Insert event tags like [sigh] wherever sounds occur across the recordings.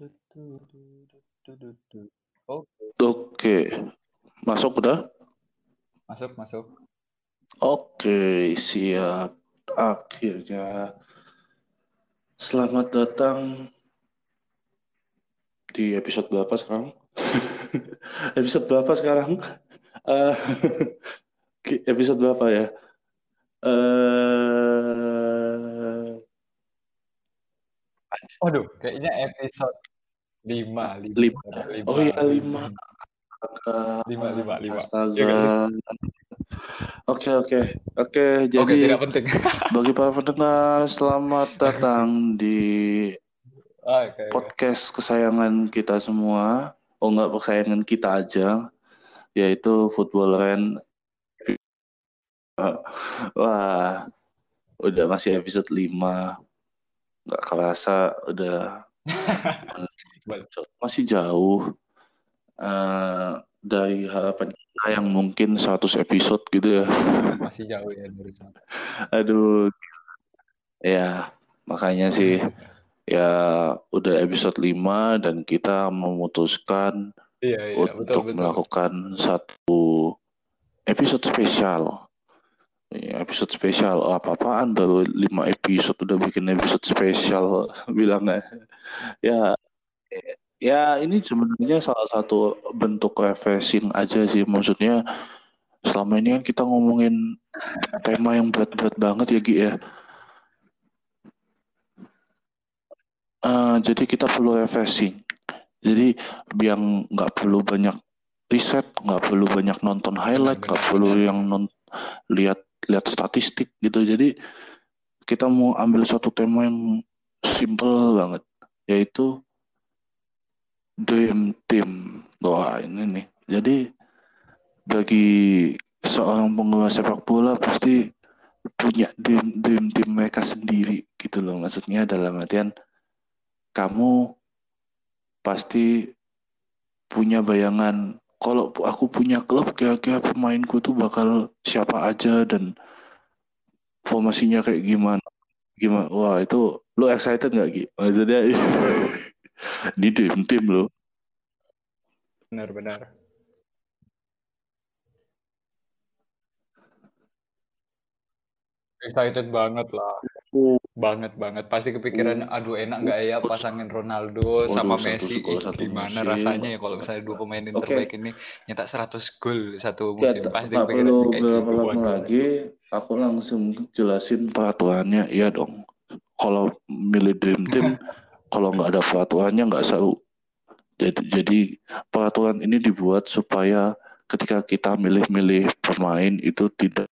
Oke. Oke. Masuk udah? Masuk, masuk. Oke, siap. Akhirnya. Selamat datang di episode berapa sekarang? [laughs] episode berapa sekarang? Uh, [laughs] episode berapa ya? Uh... Waduh, kayaknya episode lima, lima, lima. Oh iya lima. Lima, lima, lima. Astaga. Ya, oke, oke. Oke, jadi Oke, tidak penting. [laughs] bagi para pendengar, selamat datang di okay, podcast kesayangan kita semua. Oh enggak kesayangan kita aja, yaitu Football Ren. Wah, udah masih episode 5 nggak kerasa udah [laughs] masih jauh. Uh, dari harapan kita yang mungkin 100 episode gitu ya. Masih jauh ya dari sana. [laughs] Aduh. Ya makanya sih ya udah episode 5 dan kita memutuskan iya, iya, untuk betul, betul. melakukan satu episode spesial episode spesial. Oh, apa-apaan baru lima episode udah bikin episode spesial [laughs] bilangnya ya. Ya ini sebenarnya salah satu bentuk refreshing aja sih. Maksudnya selama ini kan kita ngomongin tema yang berat-berat banget ya Gi ya. Uh, jadi kita perlu refreshing. Jadi biar nggak perlu banyak riset nggak perlu banyak nonton highlight nggak perlu yang non lihat lihat statistik gitu. Jadi kita mau ambil satu tema yang simple banget yaitu dream team. Wah ini nih. Jadi bagi seorang penggemar sepak bola pasti punya dream, dream team mereka sendiri gitu loh. Maksudnya dalam artian kamu pasti punya bayangan kalau aku punya klub kira-kira pemainku tuh bakal siapa aja dan formasinya kayak gimana? Gimana wah itu lo excited nggak Gi? maksudnya [laughs] di tim tim lo benar-benar excited banget lah Oh. Banget banget. Pasti kepikiran, oh. aduh enak nggak ya pasangin Ronaldo sama Messi. Satu, gimana musim. rasanya ya kalau misalnya dua pemain yang okay. terbaik ini nyetak 100 gol satu musim. Ya, Pasti kepikiran perlu gitu. lama lagi, aku langsung jelasin peraturannya. Iya dong. Kalau milih Dream Team, [laughs] kalau nggak ada peraturannya nggak seru. Jadi, jadi peraturan ini dibuat supaya ketika kita milih-milih pemain itu tidak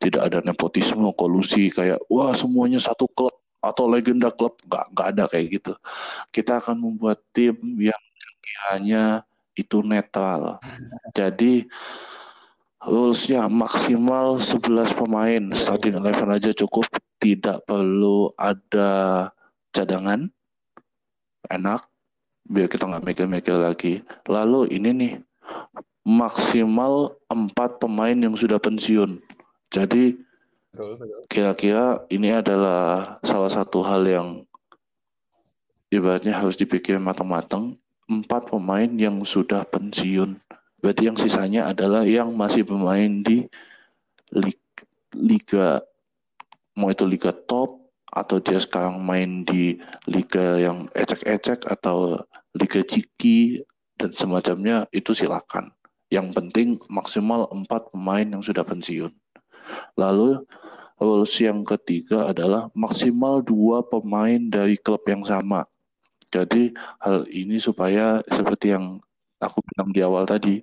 tidak ada nepotisme kolusi kayak wah semuanya satu klub atau legenda klub. Nggak nggak ada kayak gitu. Kita akan membuat tim yang hanya itu netral. Jadi rulesnya maksimal 11 pemain. Starting eleven aja cukup. Tidak perlu ada cadangan. Enak. Biar kita nggak mikir-mikir lagi. Lalu ini nih maksimal empat pemain yang sudah pensiun jadi kira-kira ini adalah salah satu hal yang ibaratnya harus dipikir matang-matang. Empat pemain yang sudah pensiun. Berarti yang sisanya adalah yang masih bermain di liga mau itu liga top atau dia sekarang main di liga yang ecek-ecek atau liga ciki dan semacamnya itu silakan. Yang penting maksimal empat pemain yang sudah pensiun. Lalu rules yang ketiga adalah maksimal dua pemain dari klub yang sama. Jadi hal ini supaya seperti yang aku bilang di awal tadi,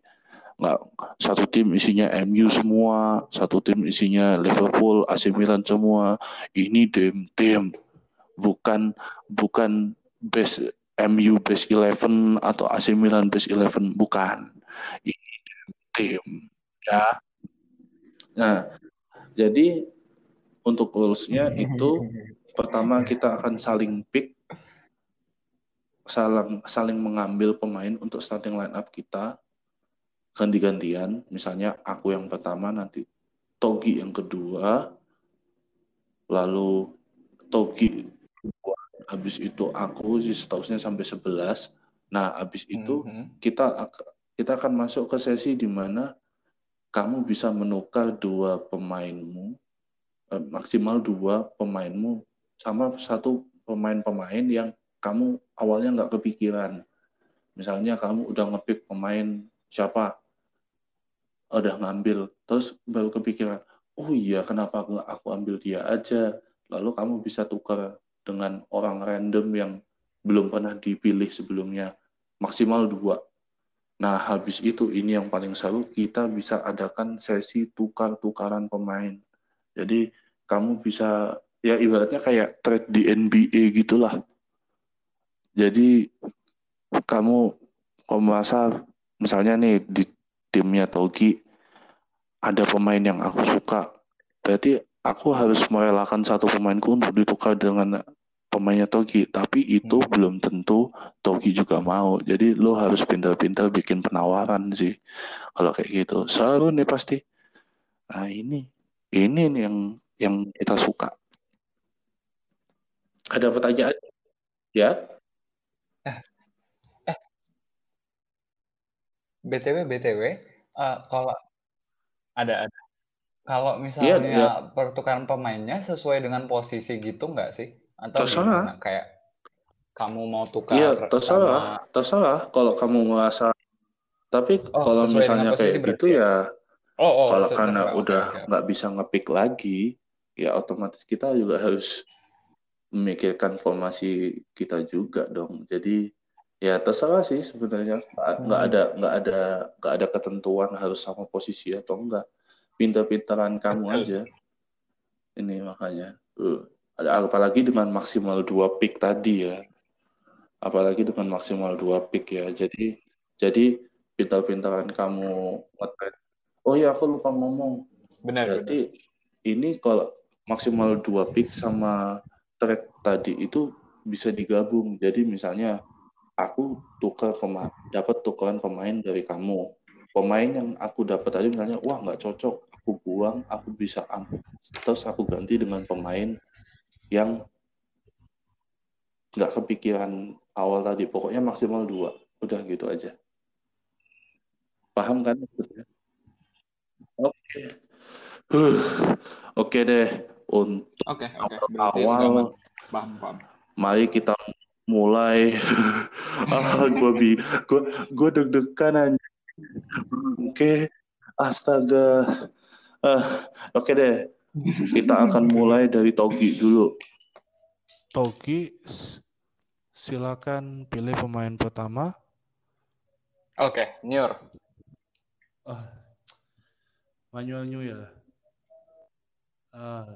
nggak satu tim isinya MU semua, satu tim isinya Liverpool, AC Milan semua. Ini tim tim, bukan bukan base MU base 11 atau AC Milan base 11 bukan. Ini tim ya. Nah, jadi untuk goalsnya itu pertama kita akan saling pick, saling saling mengambil pemain untuk starting line up kita ganti-gantian. Misalnya aku yang pertama, nanti Togi yang kedua, lalu Togi habis itu aku statusnya sampai 11 nah habis itu mm -hmm. kita kita akan masuk ke sesi di mana kamu bisa menukar dua pemainmu eh, maksimal dua pemainmu sama satu pemain-pemain yang kamu awalnya nggak kepikiran. Misalnya kamu udah ngepick pemain siapa udah ngambil terus baru kepikiran oh iya kenapa aku ambil dia aja? Lalu kamu bisa tukar dengan orang random yang belum pernah dipilih sebelumnya. Maksimal dua. Nah habis itu ini yang paling seru kita bisa adakan sesi tukar-tukaran pemain. Jadi kamu bisa ya ibaratnya kayak trade di NBA gitulah. Jadi kamu kalau merasa misalnya nih di timnya Togi ada pemain yang aku suka, berarti aku harus merelakan satu pemainku untuk ditukar dengan pemainnya Togi, tapi itu hmm. belum tentu Togi juga mau. Jadi lo harus pintar-pintar bikin penawaran sih. Kalau kayak gitu, seru nih pasti. Nah ini, ini nih yang yang kita suka. Ada pertanyaan? Ya? Eh, eh. BTW, BTW, uh, eh, kalau ada ada. Kalau misalnya ya, ya. pertukaran pemainnya sesuai dengan posisi gitu nggak sih? Atau terserah. Gimana? Kayak kamu mau tukar Iya, terserah. Sama... Terserah kalau kamu merasa tapi oh, kalau misalnya kayak gitu ya, ya oh, oh, kalau karena udah nggak okay. bisa ngepick lagi, ya otomatis kita juga harus memikirkan formasi kita juga dong. Jadi ya terserah sih sebenarnya nggak hmm. ada nggak ada nggak ada ketentuan harus sama posisi atau enggak. Pintar-pintaran kamu aja. Ini makanya. Uh apalagi dengan maksimal dua pick tadi ya. Apalagi dengan maksimal dua pick ya. Jadi jadi pintar-pintaran kamu oh ya aku lupa ngomong. Benar berarti benar. ini kalau maksimal dua pick sama trade tadi itu bisa digabung. Jadi misalnya aku tukar pemain dapat tukaran pemain dari kamu. Pemain yang aku dapat tadi misalnya wah nggak cocok. Aku buang aku bisa ambil terus aku ganti dengan pemain yang nggak kepikiran awal tadi. Pokoknya maksimal dua. Udah gitu aja. Paham kan? Oke. Okay. Huh. Oke okay deh. Untuk okay, okay. awal, paham, paham. mari kita mulai. [laughs] ah, gue bi, gue gue deg-degan aja. Oke, okay. astaga. Uh, Oke okay deh. Kita akan mulai dari Togi dulu. Togi, silakan pilih pemain pertama. Oke, okay, Nyur. Oh, manual new ya. Ah,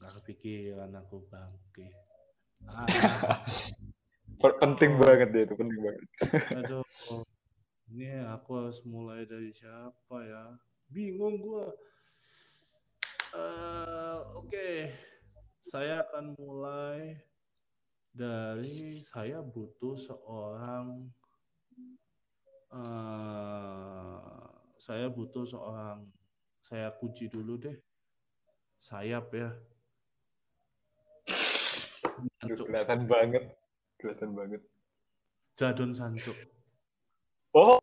nggak kepikiran aku bangke. [laughs] Ah. penting oh. banget dia itu, penting banget. [laughs] Aduh, ini aku harus mulai dari siapa ya? Bingung gue Uh, Oke, okay. saya akan mulai dari saya butuh seorang uh, saya butuh seorang saya kunci dulu deh. Sayap ya. Aduh, kelihatan banget. Kelihatan banget. Jadon Sancho oh.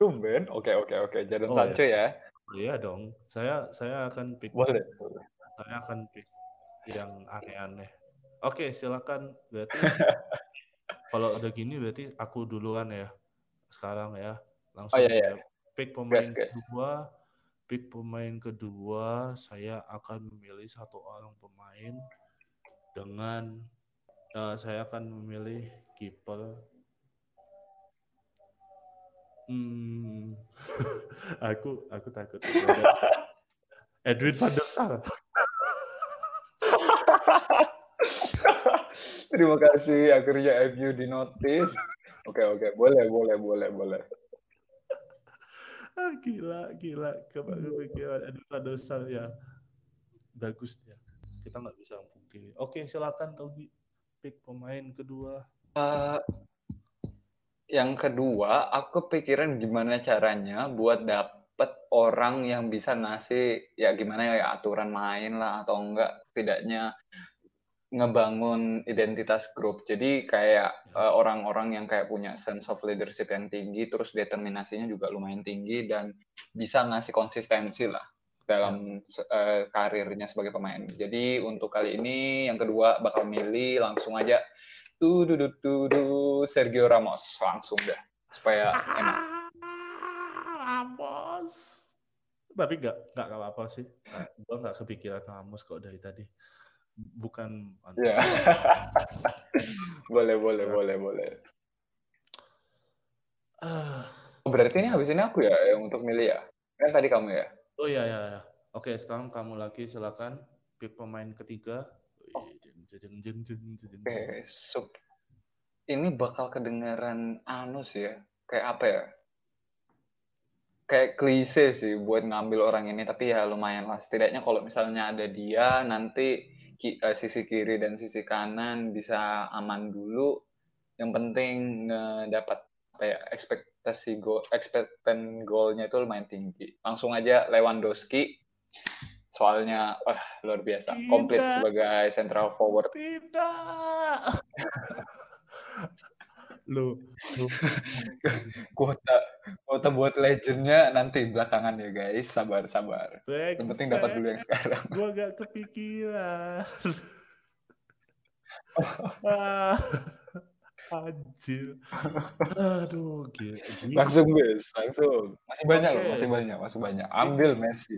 Tumben. Oke oke oke. Jadon oh, Sancho ya. ya Iya dong. Saya saya akan pick. Boleh. Saya akan pick yang aneh-aneh. Oke, silakan. Berarti [laughs] kalau udah gini berarti aku duluan ya. Sekarang ya. Langsung oh, iya, iya. Ya. pick pemain kedua. Pick pemain kedua, saya akan memilih satu orang pemain dengan uh, saya akan memilih kiper Hmm. [laughs] aku aku takut. [laughs] Edwin van der Sar. [laughs] Terima kasih akhirnya MU di notice. Oke oke boleh boleh boleh boleh. Ah, gila gila kepikiran Edwin van der Sar ya bagus ya. Kita nggak bisa mungkin. Oke silakan Togi pick pemain kedua. Uh, yang kedua, aku pikiran gimana caranya buat dapet orang yang bisa ngasih ya gimana ya aturan main lah atau enggak tidaknya ngebangun identitas grup. Jadi kayak ya. uh, orang-orang yang kayak punya sense of leadership yang tinggi, terus determinasinya juga lumayan tinggi dan bisa ngasih konsistensi lah dalam uh, karirnya sebagai pemain. Jadi untuk kali ini yang kedua bakal milih langsung aja tuh du, du, Sergio Ramos langsung deh supaya enak. Ramos. Tapi nggak nggak apa-apa sih. Gue nggak kepikiran Ramos kok dari tadi bukan ya. [laughs] boleh boleh ya. boleh boleh uh, berarti ini habis ini aku ya yang untuk milih ya kan tadi kamu ya oh iya iya ya. oke sekarang kamu lagi silakan pick pemain ketiga oh. oke so, ini bakal kedengaran anus ya kayak apa ya kayak klise sih buat ngambil orang ini tapi ya lumayan lah setidaknya kalau misalnya ada dia nanti ki, uh, sisi kiri dan sisi kanan bisa aman dulu. Yang penting uh, dapat apa ya ekspektasi gol ekspektan golnya itu lumayan tinggi. Langsung aja Lewandowski. Soalnya wah luar biasa, komplit sebagai central forward. Tidak. [laughs] lu, lu. kuota kuota buat legendnya nanti belakangan ya guys. Sabar sabar. Back yang penting dapat dulu yang sekarang. gua gak kepikiran. [laughs] Ah, anjir. Aduh gitu langsung guys langsung. Masih banyak okay. loh masih banyak masih banyak. Ambil Messi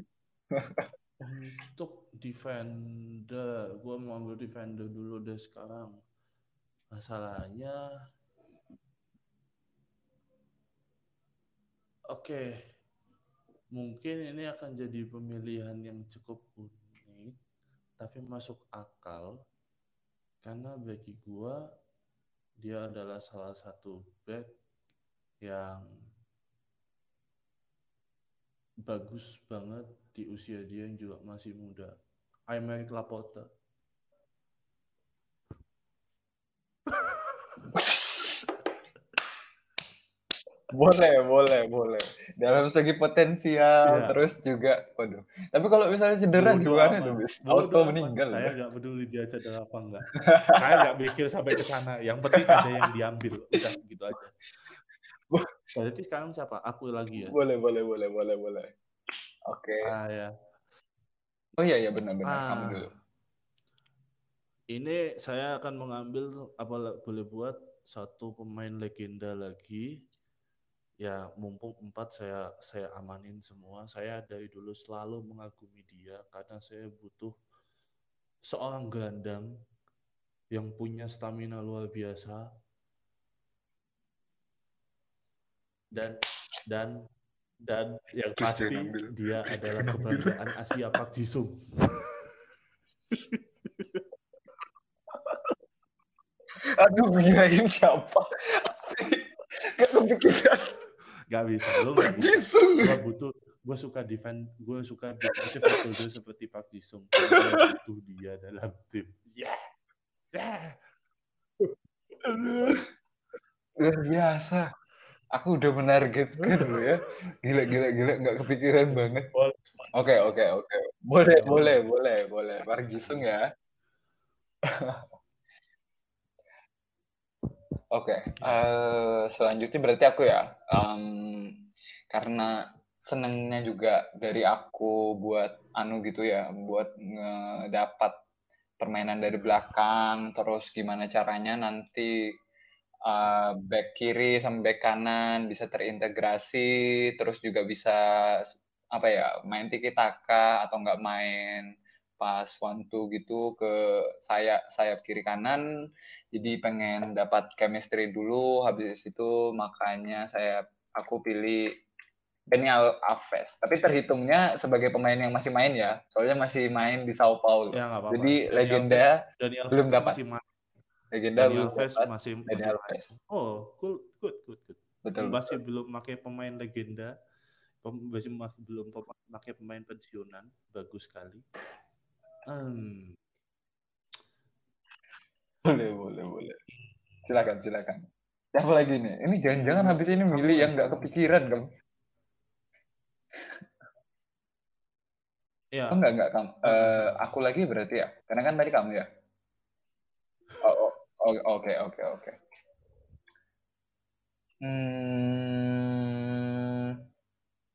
[laughs] untuk defender gua mau ambil defender dulu deh sekarang. Masalahnya Oke, mungkin ini akan jadi pemilihan yang cukup unik, tapi masuk akal karena bagi gua dia adalah salah satu back yang bagus banget di usia dia yang juga masih muda. Aymeric Laporte. [laughs] boleh boleh boleh. Dalam segi potensial yeah. terus juga waduh. Tapi kalau misalnya cedera Bodo gimana tuh bis auto meninggal. Saya nggak peduli dia cedera apa enggak. [laughs] Saya nggak mikir sampai ke sana. Yang penting ada yang diambil. Udah gitu aja berarti sekarang siapa? Aku lagi ya? Boleh boleh boleh boleh boleh. Oke. Okay. ah ya. Oh iya iya benar benar. Ah. kamu dulu. Ini saya akan mengambil apa boleh buat satu pemain legenda lagi. Ya mumpung empat saya saya amanin semua. Saya dari dulu selalu mengagumi dia karena saya butuh seorang gelandang yang punya stamina luar biasa dan dan dan yang pasti dia adalah kebanggaan Asia Pak Jisung. [laughs] Aduh, kirain siapa? Gak kepikiran Gak bisa. Lo gak bisa. Gue butuh, gue suka defend, gue suka defensive midfielder seperti Pak Jisung. Gue butuh dia dalam tim. Yeah. Yeah. Luar biasa. Aku udah menargetkan lo [laughs] ya. Gila, gila, gila. Nggak kepikiran banget. Oke, oke, oke. Boleh, boleh, boleh, boleh. Pak Jisung ya. [laughs] Oke, okay. uh, eh, selanjutnya berarti aku ya, um, karena senengnya juga dari aku buat anu gitu ya, buat ngedapat permainan dari belakang, terus gimana caranya nanti uh, back kiri sama back kanan bisa terintegrasi, terus juga bisa apa ya main tiki taka atau enggak main pas one two gitu ke saya sayap kiri kanan. Jadi pengen dapat chemistry dulu habis itu makanya saya aku pilih Daniel Alves. Tapi terhitungnya sebagai pemain yang masih main ya soalnya masih main di Sao Paulo. Ya, apa -apa. jadi Daniel legenda Daniel belum dapat legenda Daniel belum Alves masih, Daniel Alves oh good good good good betul masih betul. belum pakai pemain legenda masih belum pakai pemain pensiunan bagus sekali Hmm. Boleh, boleh, boleh. Silakan, silakan. Siapa lagi nih? Ini jangan-jangan habis ini milih yang nggak kepikiran, kamu. Ya. Oh enggak, enggak, kamu. Uh, aku lagi berarti ya? Karena kan tadi kamu ya? Oke, oke, oke. Hmm,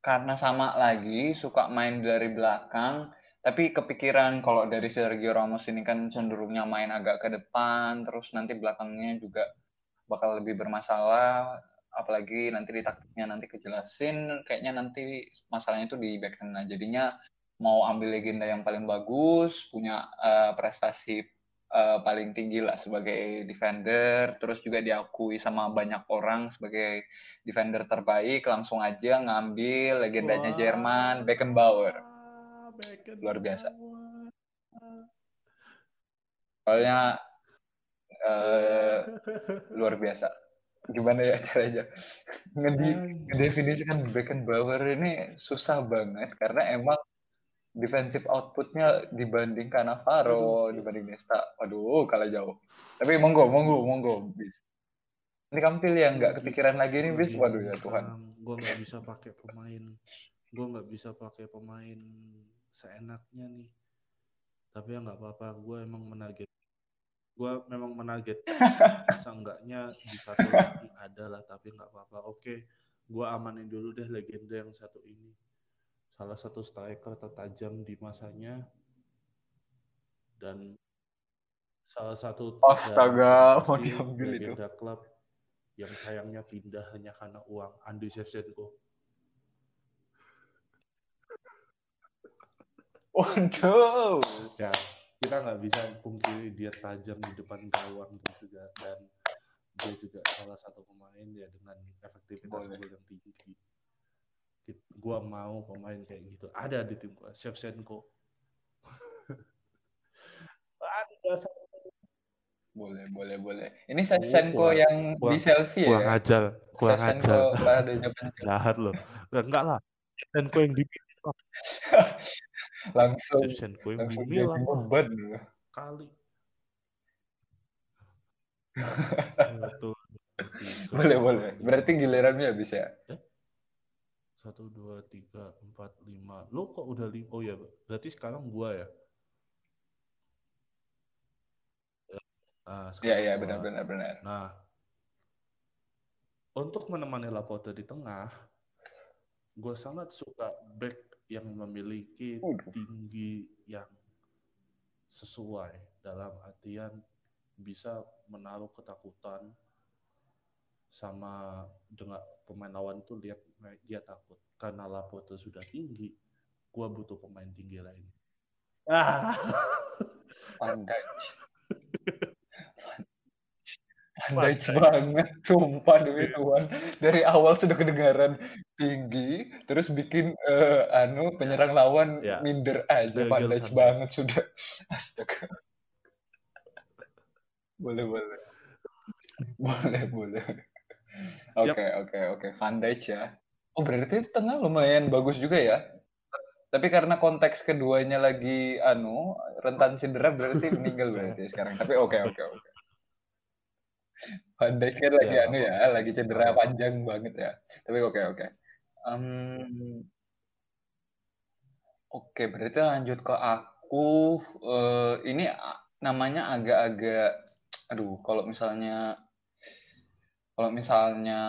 karena sama lagi suka main dari belakang, tapi kepikiran kalau dari Sergio Ramos ini kan cenderungnya main agak ke depan, terus nanti belakangnya juga bakal lebih bermasalah, apalagi nanti di taktiknya nanti kejelasin, kayaknya nanti masalahnya itu di back tengah. Jadinya mau ambil legenda yang paling bagus, punya uh, prestasi uh, paling tinggi lah sebagai defender, terus juga diakui sama banyak orang sebagai defender terbaik, langsung aja ngambil legendanya Wah, Jerman, Beckenbauer. Beckenbauer. Luar biasa. Soalnya uh, luar biasa. Gimana ya caranya ngedefinisikan Beckenbauer ini susah banget karena emang defensive outputnya dibanding Cannavaro, dibanding Nesta, waduh kalah jauh. Tapi monggo, monggo, monggo, bis. Ini kampil yang nggak kepikiran lagi nih, bis. Waduh ya Tuhan. Gue nggak bisa pakai pemain, gue nggak bisa pakai pemain seenaknya nih. Tapi ya nggak apa-apa, gue emang menarget. Gue memang menarget. [laughs] Seenggaknya di satu lagi ada lah, tapi nggak apa-apa. Oke, gue amanin dulu deh legenda yang satu ini salah satu striker tertajam di masanya. Dan salah satu astaga mau diambil itu. klub yang sayangnya pindah hanya karena uang Andi Shevchenko. Waduh. Ya, kita nggak bisa pungkiri dia tajam di depan gawang juga dan dia juga salah satu pemain ya dengan efektivitas gol yang tinggi gua mau pemain kayak gitu. Ada di tim gua Shevchenko. Ada boleh boleh boleh. Ini Shevchenko oh, yang kurang, di Chelsea kurang ya ajar kurang ajar. jahat loh. Enggak lah. Shevchenko yang di [laughs] langsung Shevchenko yang langsung di Milan beban kali. [laughs] Boleh boleh. Berarti gilirannya bisa ya? Eh? Satu dua tiga empat lima. Lo kok udah lima? Oh ya berarti sekarang gua ya? Ah, iya iya benar benar benar. Nah untuk menemani Laporte di tengah gue sangat suka back yang memiliki tinggi yang sesuai dalam artian bisa menaruh ketakutan sama dengan pemain lawan tuh lihat dia takut. Karena Laporte sudah tinggi gua butuh pemain tinggi lain. Ah. Pandai pandai banget sumpah demi Tuhan. Dari awal sudah kedengaran tinggi terus bikin uh, anu penyerang lawan ya. minder aja pandai banget sudah. Astaga. Boleh boleh. Boleh boleh. Oke, oke, oke. Van Dijk ya. Oh, berarti itu tengah lumayan bagus juga ya. Tapi karena konteks keduanya lagi anu rentan cedera berarti [laughs] meninggal berarti sekarang. Tapi oke, oke, oke. Van Dijk kan lagi ya, anu ya, lagi cedera panjang banget ya. Tapi oke, oke. Um, oke, berarti lanjut ke aku. Uh, ini namanya agak-agak, aduh, kalau misalnya kalau misalnya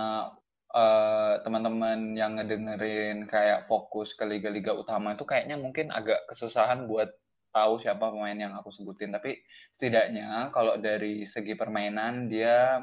uh, teman-teman yang ngedengerin kayak fokus ke liga-liga utama itu kayaknya mungkin agak kesusahan buat tahu siapa pemain yang aku sebutin. Tapi setidaknya kalau dari segi permainan dia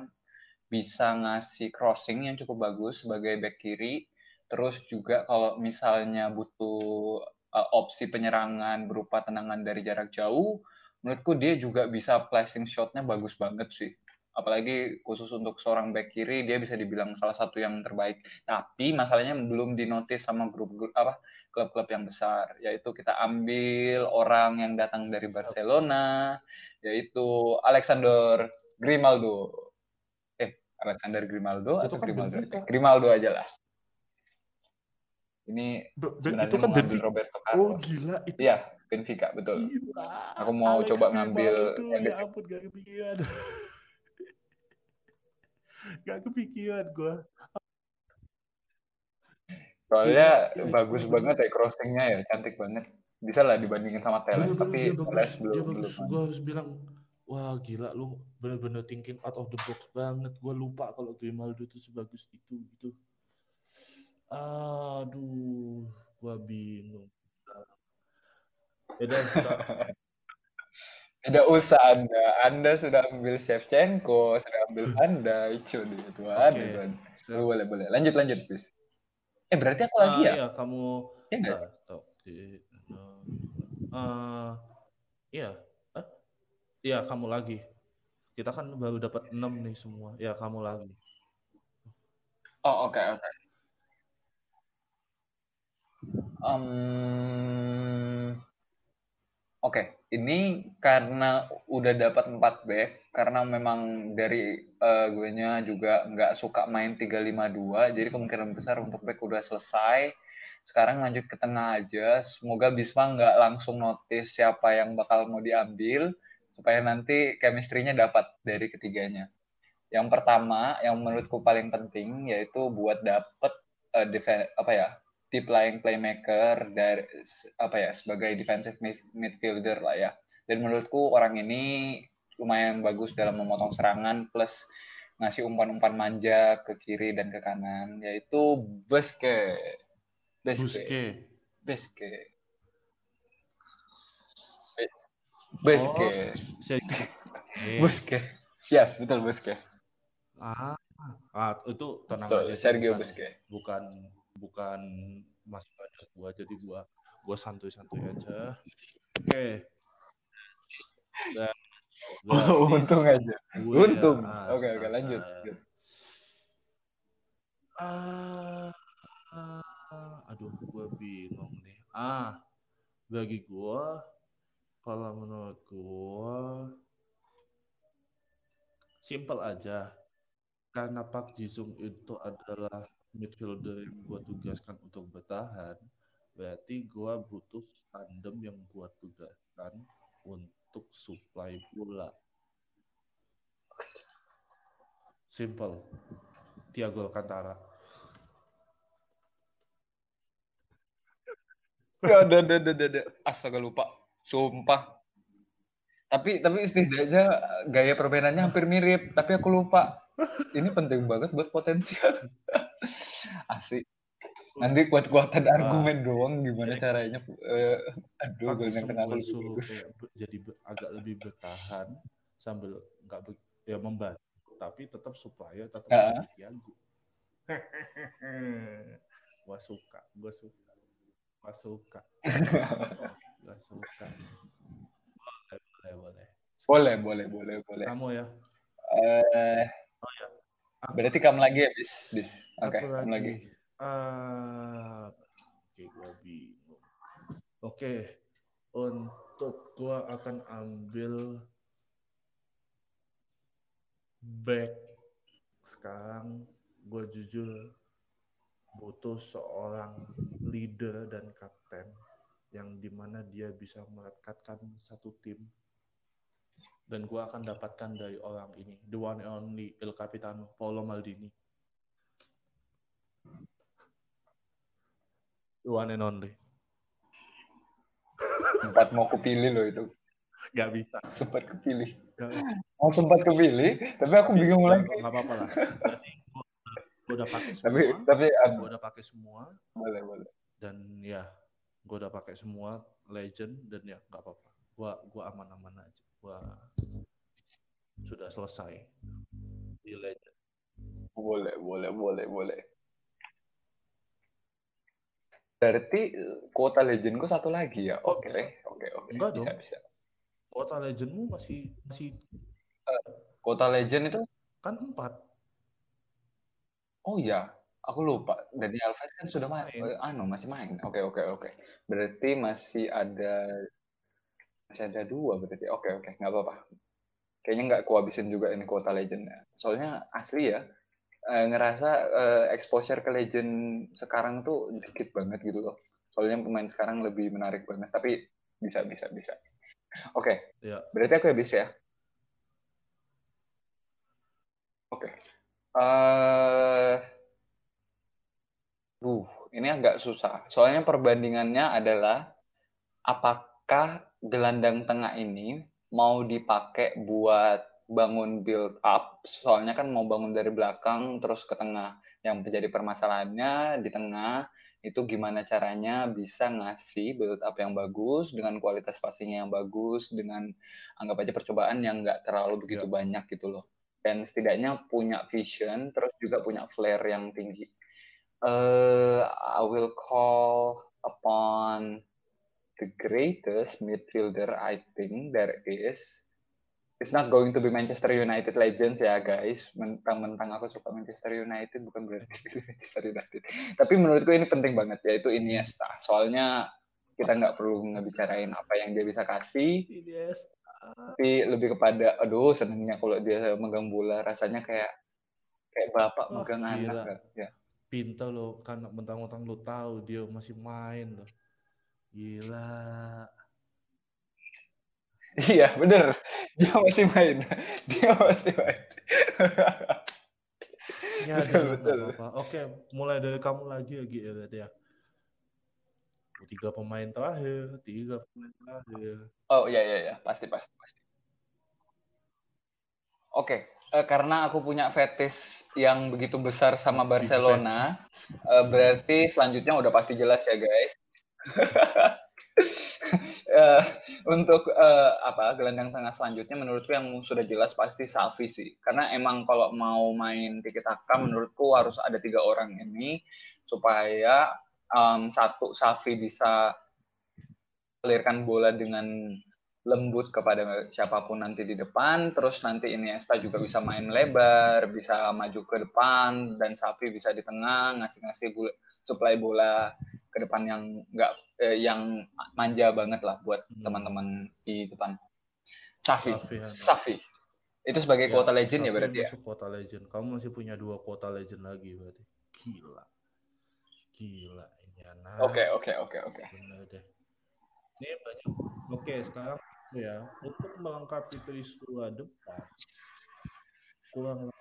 bisa ngasih crossing yang cukup bagus sebagai back kiri. Terus juga kalau misalnya butuh uh, opsi penyerangan berupa tendangan dari jarak jauh, menurutku dia juga bisa placing shotnya bagus banget sih apalagi khusus untuk seorang back kiri dia bisa dibilang salah satu yang terbaik tapi masalahnya belum dinotis sama grup-grup apa klub-klub yang besar yaitu kita ambil orang yang datang dari Barcelona yaitu Alexander Grimaldo eh Alexander Grimaldo itu atau kan Grimaldo aja? Grimaldo aja lah ini sebenarnya itu kan Benfica. Roberto Carlos. Oh gila itu. Iya, Benfica betul. Gila. Aku mau Alex coba ngambil yang ya ampun gak. [laughs] Gak kepikiran gue. Soalnya ya, bagus ya, banget ya crossingnya ya, cantik banget. Bisa lah dibandingin sama Teles, tapi Teles belum. Dia bagus. Belum. Gue harus bilang wah gila lu bener-bener thinking out of the box banget. Gue lupa kalau Grimaldo itu sebagus itu gitu. Aduh, gue bingung. Ya [laughs] Tidak usah Anda. Anda sudah ambil Shevchenko, sudah ambil Anda. Itu itu okay. ada. Boleh, boleh. Lanjut, lanjut, please. Eh, berarti aku lagi ya? Iya, kamu... Ya, enggak? Uh, iya. Iya, kamu lagi. Kita kan baru dapat 6 nih semua. Ya, kamu lagi. Oh, oke, okay, oke. Okay. Um, oke, ini karena udah dapat 4 back, karena memang dari uh, gue nya juga nggak suka main 352, jadi kemungkinan besar untuk back udah selesai. Sekarang lanjut ke tengah aja. Semoga Bisma nggak langsung notice siapa yang bakal mau diambil supaya nanti chemistry-nya dapat dari ketiganya. Yang pertama, yang menurutku paling penting yaitu buat dapet uh, apa ya deep lying playmaker dari apa ya sebagai defensive midfielder lah ya. Dan menurutku orang ini lumayan bagus dalam memotong serangan plus ngasih umpan-umpan manja ke kiri dan ke kanan yaitu Busquets. Busquets. Busquets. Busquets. Oh, Busquets. Yes, betul Busquets. Ah, ah itu tenang betul, aja. Sergio bukan, Busquets. Bukan bukan masih pada gua jadi gua gua santuy-santuy aja. Oke. Okay. Dan, oh, [laughs] untung aja. Untung. Ya, oke, oke, lanjut. Ah, uh, aduh, gua bingung nih. Ah, bagi gua kalau menurut gua simple aja. Karena Pak Jisung itu adalah midfielder yang gua tugaskan untuk bertahan, berarti gua butuh tandem yang gua tugaskan untuk supply bola. Simple. Tiago Alcantara. Ada, ada, ada, ada. Astaga lupa. Sumpah. Tapi tapi setidaknya gaya permainannya hampir mirip, tapi aku lupa. Ini penting banget buat potensial. [laughs] Asik. Nanti kuat-kuatan nah, argumen doang gimana ya. caranya. Uh, aduh, gue yang kenal jadi agak lebih bertahan sambil nggak ya membantu, tapi tetap supaya tetap uh. Tiago. [laughs] gua suka, gua suka, gua suka. [laughs] Gak suka. Boleh, boleh, boleh. Boleh, boleh, boleh, Kamu ya? Eh, oh ya. Aku, berarti kamu lagi ya, bis, bis. Oke, okay, kamu lagi. Uh, Oke, okay, gua bingung. Oke, okay. untuk gua akan ambil back sekarang gue jujur butuh seorang leader dan kapten yang di mana dia bisa merekatkan satu tim dan gue akan dapatkan dari orang ini. The one and only El Capitano Paolo Maldini. The one and only. Sempat mau kepilih loh itu. Gak bisa. Sempat kepilih. Mau oh, sempat kepilih tapi aku bingung lagi. nggak apa-apa lah. Gue udah pakai [laughs] semua. tapi tapi gue udah pakai semua. Boleh boleh. Dan ya gue udah pakai semua legend dan ya nggak apa-apa. Gue gua aman-aman aja gue sudah selesai di legend boleh boleh boleh boleh berarti kuota legend gue satu lagi ya oke oke oke bisa dong. bisa kuota legendmu masih masih uh, kuota legend itu kan empat oh ya Aku lupa. Dani Alves kan sudah main. main. Eh, anu masih main. Oke oke oke. Berarti masih ada masih ada dua berarti. Oke oke nggak apa-apa. Kayaknya nggak kuhabisin juga ini kuota legendnya. Soalnya asli ya eh, ngerasa eh, exposure ke legend sekarang tuh dikit banget gitu loh. Soalnya pemain sekarang lebih menarik banget. Tapi bisa bisa bisa. Oke. Ya. Berarti aku habis ya. Oke. Uh, Uh, ini agak susah. Soalnya perbandingannya adalah apakah gelandang tengah ini mau dipakai buat bangun build up, soalnya kan mau bangun dari belakang terus ke tengah. Yang menjadi permasalahannya di tengah itu gimana caranya bisa ngasih build up yang bagus dengan kualitas passingnya yang bagus dengan anggap aja percobaan yang nggak terlalu begitu yeah. banyak gitu loh. Dan setidaknya punya vision terus juga punya flare yang tinggi. Uh, I will call upon the greatest midfielder I think there is it's not going to be Manchester United legends ya guys. Mentang-mentang aku suka Manchester United bukan berarti [laughs] Manchester United. Tapi menurutku ini penting banget ya itu Iniesta. Soalnya kita nggak perlu ngebicarain apa yang dia bisa kasih. Iniesta. Tapi lebih kepada aduh senengnya kalau dia megang bola rasanya kayak kayak bapak oh, megang gila. anak ya. Pintar lo kan mentang-mentang lo tahu dia masih main loh. Gila. Iya, bener. Dia masih main. Dia masih main. ya, betul, betul. Apa -apa. Oke, mulai dari kamu lagi ya, Gi, ya, ya. Tiga pemain terakhir, tiga pemain terakhir. Oh, iya, iya, iya. Pasti, pasti, pasti. Oke, uh, karena aku punya fetis yang begitu besar sama Barcelona, uh, berarti selanjutnya udah pasti jelas ya, guys. Uh, [laughs] untuk uh, apa gelandang tengah selanjutnya menurutku yang sudah jelas pasti Safi sih. Karena emang kalau mau main tiki taka menurutku harus ada tiga orang ini supaya um, satu Safi bisa alirkan bola dengan lembut kepada siapa pun nanti di depan. Terus nanti Iniesta juga bisa main lebar bisa maju ke depan dan Safi bisa di tengah ngasih-ngasih supply bola ke depan yang enggak eh, yang manja banget lah buat hmm. teman-teman di depan. Safi. Safi. Safi. Itu sebagai ya, kuota legend ya Safi ya berarti ya? kuota legend. Kamu masih punya dua kuota legend lagi berarti. Gila. Gila ini anak. Oke, oke, oke, oke. deh. Ini banyak. Oke, sekarang ya untuk melengkapi peristiwa depan kurang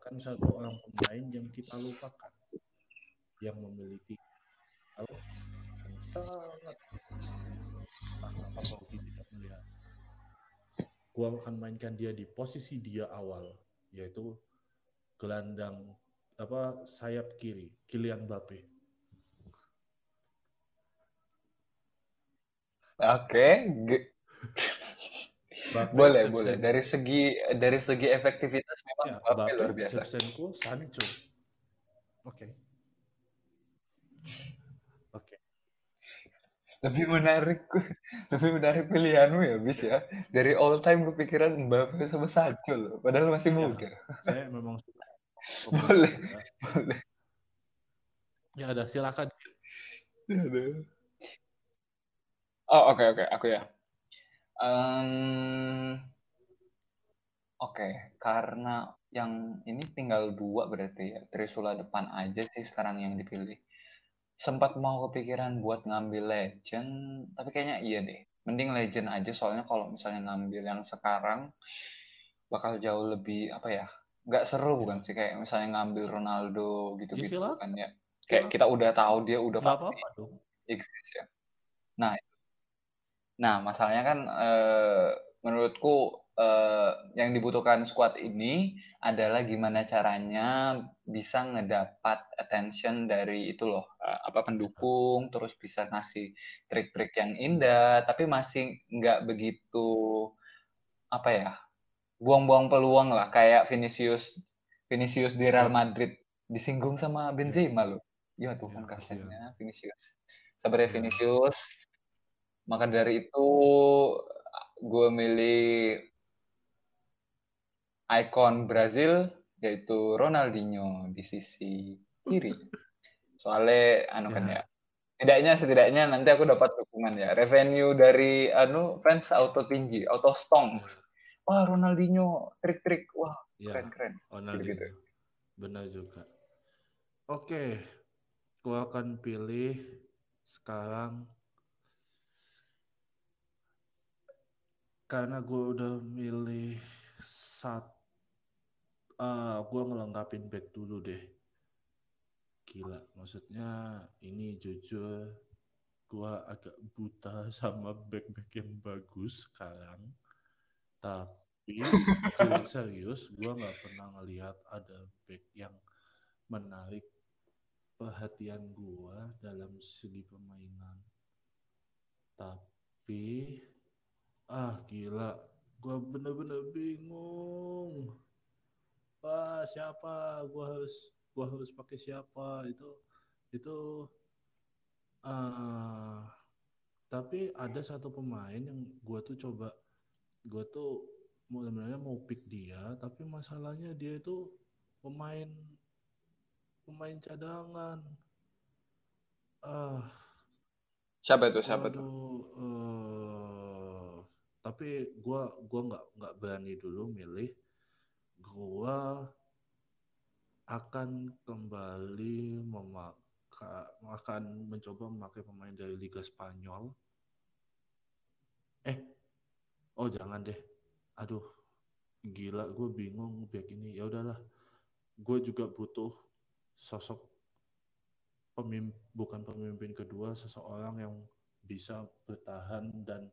kan satu orang pemain yang kita lupakan yang memiliki hal yang sangat apa kalau tidak melihat gua akan mainkan dia di posisi dia awal yaitu gelandang apa sayap kiri Kylian Mbappe Oke, boleh boleh dari segi dari segi efektivitas memang ya, Mbappe luar biasa. Sancho. Oke. Okay. Lebih menarik lebih menarik pilihanmu ya, Bis ya. Dari all time kepikiran Mbappe sama Sancho loh, padahal masih iya, muda. saya memang suka. boleh, boleh. Ya ada, silakan. Oh, oke okay, oke, okay. aku ya. Um, oke, okay. karena yang ini tinggal dua berarti ya. Trisula depan aja sih sekarang yang dipilih sempat mau kepikiran buat ngambil legend, tapi kayaknya iya deh. Mending legend aja soalnya kalau misalnya ngambil yang sekarang bakal jauh lebih apa ya? Nggak seru bukan sih kayak misalnya ngambil Ronaldo gitu-gitu ya, kan ya. Kayak kita udah tahu dia udah Nggak pasti apa exist ya. Nah, nah masalahnya kan eh, menurutku uh, yang dibutuhkan squad ini adalah gimana caranya bisa ngedapat attention dari itu loh uh, apa pendukung terus bisa ngasih trik-trik yang indah tapi masih nggak begitu apa ya buang-buang peluang lah. Kayak Vinicius Vinicius di Real Madrid disinggung sama Benzema loh. Ya Tuhan ya, kasihannya Vinicius. Sabar ya Vinicius maka dari itu gue milih ikon Brazil yaitu Ronaldinho di sisi kiri. Soalnya anu kan ya. ya. Setidaknya setidaknya nanti aku dapat dukungan ya. Revenue dari anu fans auto tinggi, auto stong. Ya. Wah, Ronaldinho trik-trik. Wah, ya. keren-keren. Ronaldinho. Gitu, gitu. Benar juga. Oke. Gua akan pilih sekarang karena gue udah milih satu uh, gue ngelengkapin back dulu deh. Gila, maksudnya ini jujur gue agak buta sama back-back yang bagus sekarang. Tapi [laughs] serius, gue nggak pernah ngelihat ada back yang menarik perhatian gue dalam segi permainan. Tapi, ah gila, gue bener-bener bingung. Wah, siapa? Gue harus, gue harus pakai siapa? Itu, itu Uh, tapi ada satu pemain yang gue tuh coba, gue tuh sebenarnya mau pick dia, tapi masalahnya dia itu pemain pemain cadangan. Ah. Uh, siapa itu? Siapa itu? Uh, tapi gue gua nggak nggak berani dulu milih. Gue akan kembali memak akan mencoba memakai pemain dari Liga Spanyol. Eh, oh jangan deh. Aduh, gila, gue bingung back ini. Ya udahlah, gue juga butuh sosok pemimpin, bukan pemimpin kedua, seseorang yang bisa bertahan dan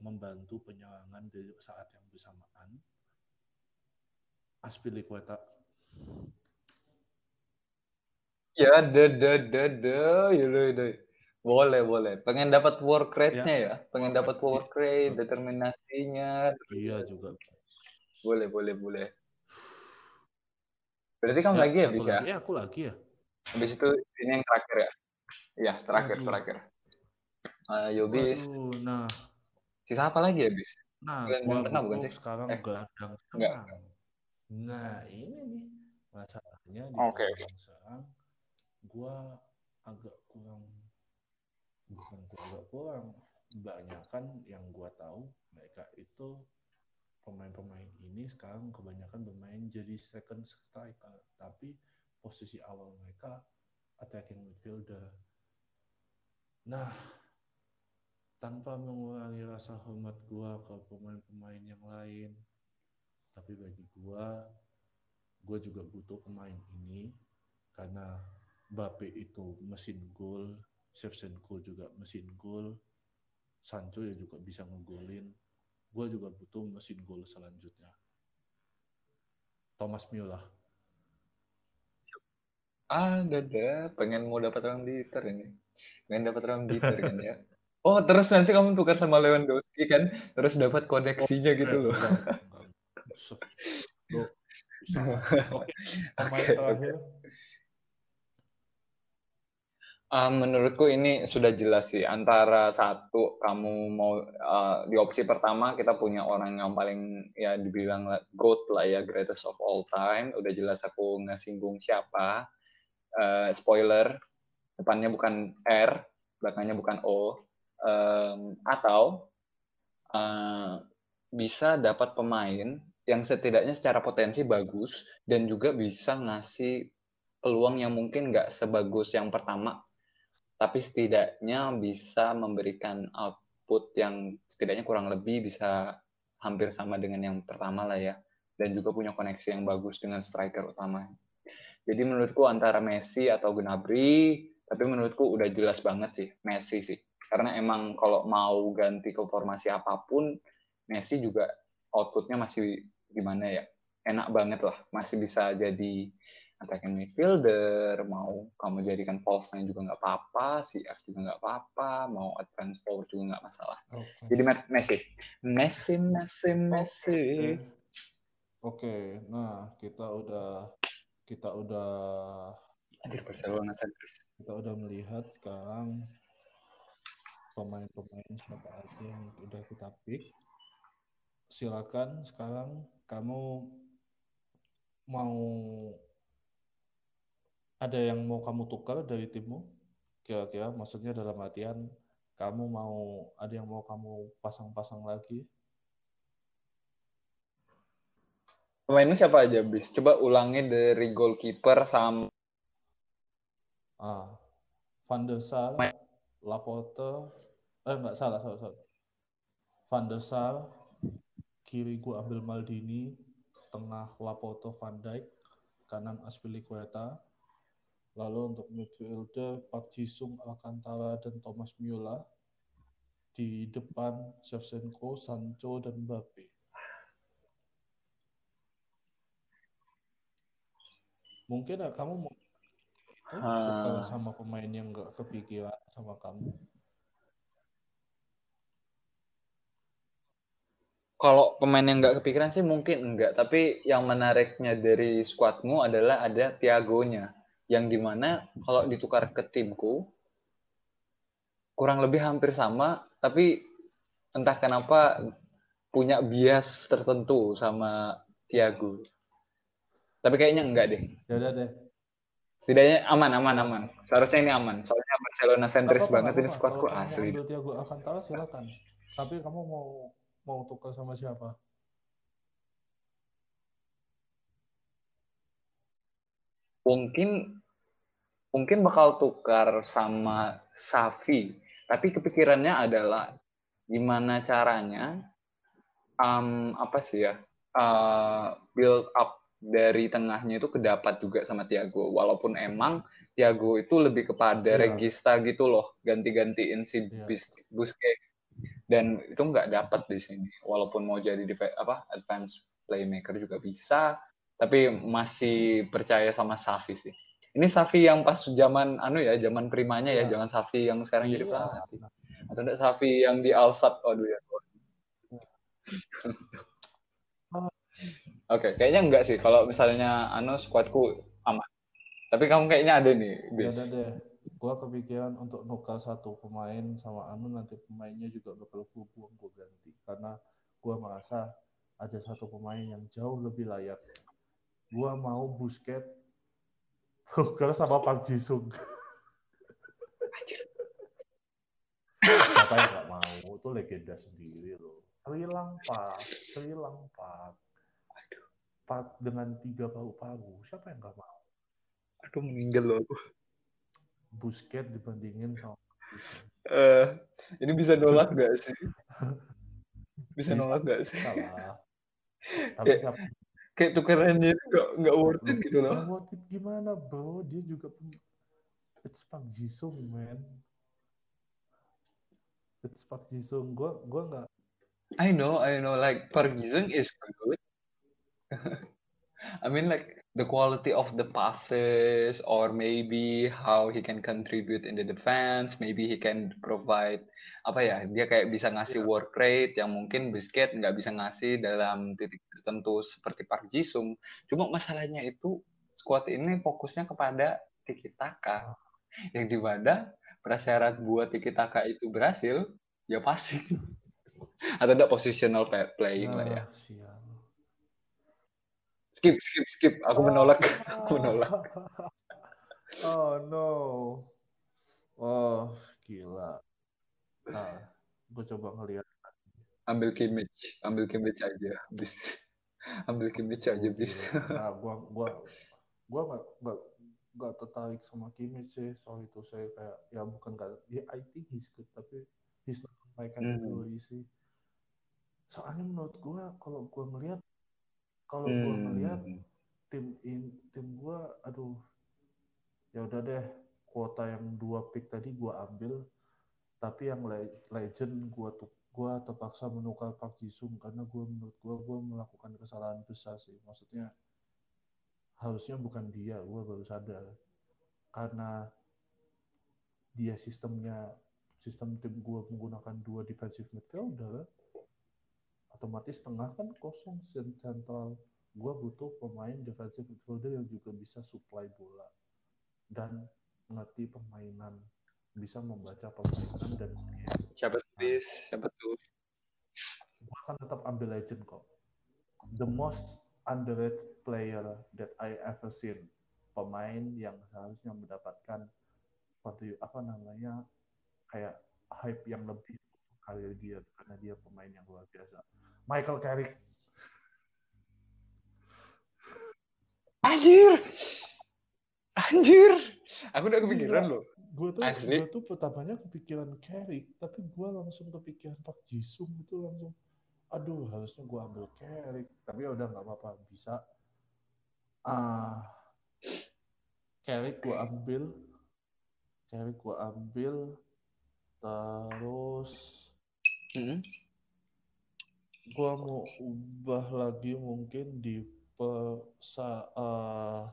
membantu penyerangan di saat yang bersamaan. Aspilicueta Ya, de de de de, ya de. Boleh, boleh. Pengen dapat work rate-nya ya. ya? Pengen dapat work rate, determinasinya. Iya juga. Boleh, boleh, boleh. Berarti kamu ya, lagi ya, bisa? Ya, aku lagi ya. Habis itu ini yang terakhir ya? Iya, terakhir, Aduh. terakhir. Ayo, bis. nah. Sisa apa lagi ya, bis? Nah, gua tengah bukan sih? Sekarang eh. gelandang Enggak. Nah, ini nih masalahnya di okay. sekarang gue agak kurang bukan gue agak kurang banyak kan yang gue tahu mereka itu pemain-pemain ini sekarang kebanyakan bermain jadi second striker tapi posisi awal mereka attacking midfielder nah tanpa mengurangi rasa hormat gue ke pemain-pemain yang lain tapi bagi gue gue juga butuh pemain ini karena Bape itu mesin gol, Shevchenko juga mesin gol, Sancho ya juga bisa ngegolin. Gue juga butuh mesin gol selanjutnya. Thomas Müller. Ah, dada, pengen mau dapat orang Dieter ini. Pengen dapat orang Dieter kan ya. Oh, terus nanti kamu tukar sama Lewandowski kan, terus dapat koneksinya oh, gitu loh. [laughs] Oke, Uh, menurutku ini sudah jelas sih antara satu kamu mau uh, di opsi pertama kita punya orang yang paling ya dibilang goat lah ya greatest of all time. Udah jelas aku nggak singgung siapa. Uh, spoiler depannya bukan R belakangnya bukan O. Um, atau uh, bisa dapat pemain yang setidaknya secara potensi bagus dan juga bisa ngasih peluang yang mungkin nggak sebagus yang pertama tapi setidaknya bisa memberikan output yang setidaknya kurang lebih bisa hampir sama dengan yang pertama lah ya dan juga punya koneksi yang bagus dengan striker utama. Jadi menurutku antara Messi atau Gnabry, tapi menurutku udah jelas banget sih Messi sih. Karena emang kalau mau ganti ke formasi apa pun, Messi juga outputnya masih gimana ya, enak banget lah, masih bisa jadi attacking midfielder, mau kamu jadikan false nine juga nggak apa-apa, CF juga nggak apa-apa, mau advance forward juga nggak masalah. Okay. Jadi Messi, Messi, Messi, Messi. Oke, okay. nah kita udah kita udah Anjir Barcelona. Kita udah melihat sekarang pemain-pemain siapa aja yang udah kita pick. Silakan sekarang kamu mau ada yang mau kamu tukar dari timmu? Kira-kira maksudnya dalam artian kamu mau ada yang mau kamu pasang-pasang lagi? Pemainmu siapa aja, Bis? Coba ulangi dari goalkeeper sama Ah, Van der Sar, Laporte, eh enggak salah, salah, salah. Van der Sar, kiri gua ambil Maldini, tengah Laporte Van Dijk, kanan Aspilicueta, Lalu untuk midfielder Pak Jisung, Alcantara, dan Thomas Müller. Di depan Shevchenko, Sancho, dan Mbappe. Mungkin ya, kamu mau uh, sama pemain yang gak kepikiran sama kamu? Kalau pemain yang nggak kepikiran sih mungkin enggak, tapi yang menariknya dari squadmu adalah ada Tiagonya, yang di mana kalau ditukar ke timku kurang lebih hampir sama, tapi entah kenapa punya bias tertentu sama Tiago. Tapi kayaknya enggak deh. Ya udah deh. Setidaknya aman, aman, aman. Seharusnya ini aman. Soalnya Barcelona sentris banget apa, ini squadku asli. Kalau Tiago Alcantara silakan. Tapi kamu mau mau tukar sama siapa? Mungkin mungkin bakal tukar sama Safi. Tapi kepikirannya adalah gimana caranya um, apa sih ya uh, build up dari tengahnya itu kedapat juga sama Tiago. Walaupun emang Tiago itu lebih kepada yeah. regista gitu loh, ganti-gantiin si yeah. Busquets dan itu nggak dapat di sini walaupun mau jadi apa advance playmaker juga bisa tapi masih percaya sama Safi sih ini Safi yang pas zaman anu ya zaman primanya ya, ya. jangan Safi yang sekarang iya. jadi pelatih atau enggak Safi yang di Alsat waduh ya Oke, okay, kayaknya enggak sih. Kalau misalnya anu squadku aman. Tapi kamu kayaknya ada nih, Bis. Ada deh gue kepikiran untuk nukar satu pemain sama Anu nanti pemainnya juga bakal gue buang gue ganti. Karena gue merasa ada satu pemain yang jauh lebih layak. Gue mau Busket tukar sama Pak Jisung. Siapa yang gak mau? Itu legenda sendiri loh. Sri Pak Sri Pak Pak dengan tiga paru-paru siapa yang gak mau? Aduh meninggal loh Busket dibandingin sama uh, ini bisa nolak gak sih? [laughs] Bisa, nolak gak sih? Salah. Tapi kayak, siapa? kayak tukerannya gak, gak worth it gitu loh. worth it gimana bro? Dia juga It's Park Jisung man. It's Park Jisung. Gue gue nggak. I know, I know. Like Park Jisung is good. [laughs] I mean like the quality of the passes or maybe how he can contribute in the defense maybe he can provide apa ya dia kayak bisa ngasih yeah. work rate yang mungkin Biscuit nggak bisa ngasih dalam titik tertentu seperti Park Jisung. Cuma masalahnya itu squad ini fokusnya kepada tiki taka. Yang di mana prasyarat buat tiki taka itu berhasil ya pasti. [laughs] Atau ada positional playing lah ya. Siap skip skip skip. Aku menolak. [laughs] Aku menolak. Oh no. Oh gila. Nah gue coba ngeliat. Ambil kimich ambil kimich aja bis. [laughs] Ambil kimich aja bis. nah [laughs] gua gua gua gak, gak, gak tertarik sama kimich sih. Soal itu saya kayak ya bukan gak ya I think he's good tapi he's not my category mm. sih. Soalnya menurut gua kalau gua ngeliat kalau hmm. gue melihat tim in, tim gue aduh ya udah deh kuota yang dua pick tadi gue ambil tapi yang legend gue tuh gue terpaksa menukar Park Jisung karena gue menurut gue gue melakukan kesalahan besar sih maksudnya harusnya bukan dia gue baru sadar karena dia sistemnya sistem tim gue menggunakan dua defensive midfielder otomatis tengah kan kosong central. Gue butuh pemain defensive midfielder yang juga bisa supply bola dan ngerti permainan bisa membaca permainan dan siapa tuh siapa tuh? Gue akan tetap ambil legend kok. The most underrated player that I ever seen. Pemain yang seharusnya mendapatkan apa namanya kayak hype yang lebih kali dia karena dia pemain yang luar biasa Michael Carrick. Anjir. Anjir. Aku udah kepikiran loh. Gue tuh, Asli. gue tuh pertamanya kepikiran Carrick, tapi gue langsung kepikiran Pak Jisung itu langsung. Aduh, harusnya gue ambil Carrick. Tapi ya udah nggak apa-apa, bisa. Ah, Carrick gue ambil Carrick gue ambil terus hmm? Gue mau ubah lagi mungkin di pesa uh,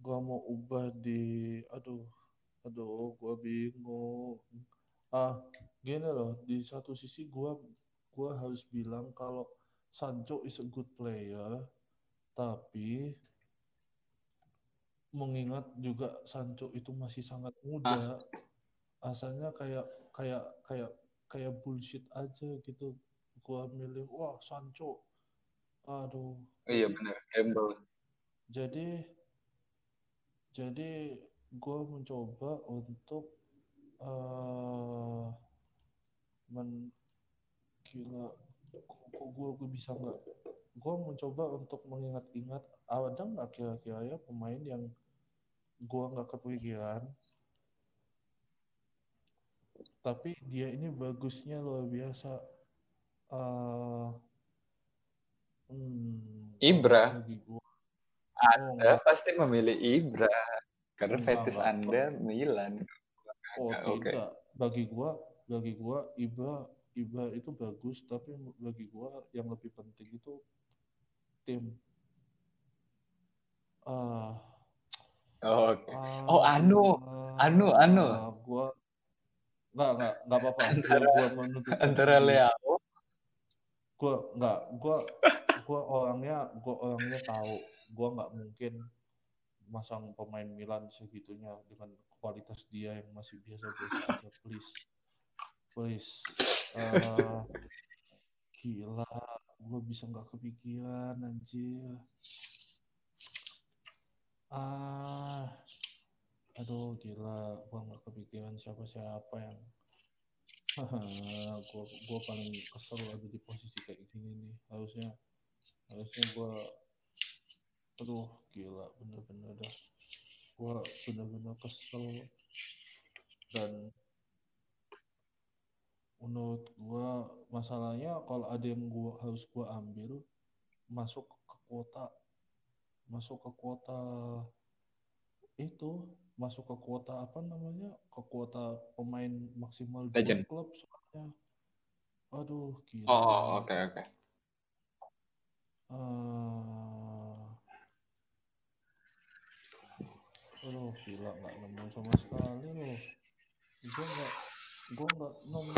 gue mau ubah di aduh aduh gue bingung ah gini loh di satu sisi gue gue harus bilang kalau Sancho is a good player tapi mengingat juga Sancho itu masih sangat muda ah. asalnya kayak kayak kayak kayak bullshit aja gitu gua milih wah Sancho. Aduh. Iya benar gamble. Jadi jadi gua mencoba untuk uh, men gila kok gue gue bisa nggak? Gue mencoba untuk mengingat-ingat ada nggak kira-kira ya pemain yang gue nggak kepikiran? Tapi dia ini bagusnya luar biasa uh, hmm, Ibra. gua. Anda oh, pasti memilih Ibra karena fetis Anda Milan. Oh tidak. okay. bagi gue bagi gue Ibra Ibra itu bagus tapi bagi gue yang lebih penting itu tim. Uh, oh, okay. uh, oh anu. anu anu. uh, gue nggak nggak nggak apa-apa. Antara gua antara Leo gue nggak gue gue orangnya gue orangnya tahu. Gue nggak mungkin masang pemain Milan segitunya dengan kualitas dia yang masih biasa-biasa please. Please. Uh, gila gue bisa nggak kepikiran anjir. Ah aduh gila gue nggak kepikiran siapa-siapa yang gue gue paling kesel ada di posisi kayak gini nih. Harusnya harusnya gue aduh gila bener-bener dah. Gue bener-bener kesel. Dan menurut gue masalahnya kalau ada yang gua harus gue ambil masuk ke kuota masuk ke kuota itu masuk ke kuota apa namanya? Ke kuota pemain maksimal dua klub soalnya. Aduh gila. Oh oke oke. Okay, okay. uh, aduh gila nggak nemu sama sekali loh. Gue nggak gue nggak nemu.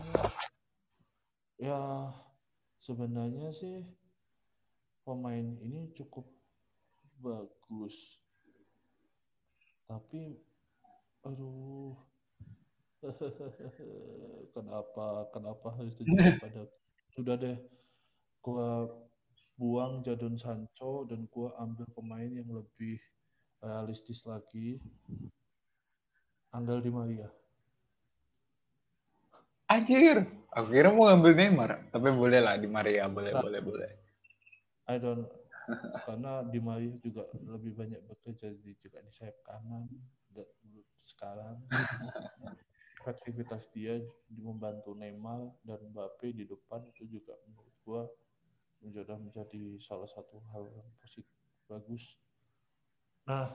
Ya sebenarnya sih pemain ini cukup bagus. Tapi aduh. [laughs] Kenapa kenapa harus terjadi [laughs] pada sudah deh. Gua buang Jadon Sancho dan gua ambil pemain yang lebih realistis lagi. Angel Di Maria. Anjir, aku kira mau ngambil Neymar, tapi boleh lah di Maria, boleh, nah, boleh, boleh. I don't, [laughs] karena di Maria juga lebih banyak bekerja di juga di sayap kanan sekarang. [laughs] Efektivitas dia membantu Neymar dan Mbappe di depan itu juga menurut gua menjadi menjadi salah satu hal yang positif bagus. Nah,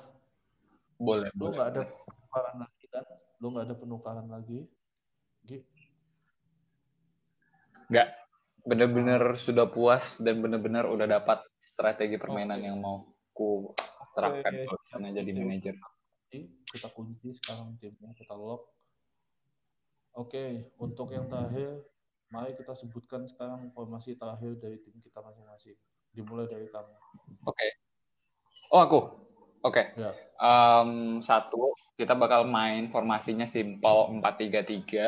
boleh, lu nggak ada penukaran lagi kan? Lu nggak ada penukaran lagi? Gitu nggak bener-bener sudah puas dan bener-bener udah dapat strategi permainan okay. yang mau ku terapkan okay. kalau sana jadi manajer. Kita kunci sekarang timnya kita lock. Oke, okay, untuk yang terakhir, mari kita sebutkan sekarang formasi terakhir dari tim kita masing-masing. Dimulai dari kamu. Oke. Okay. Oh aku. Oke. Okay. Ya. Um, satu, kita bakal main formasinya simpel empat tiga tiga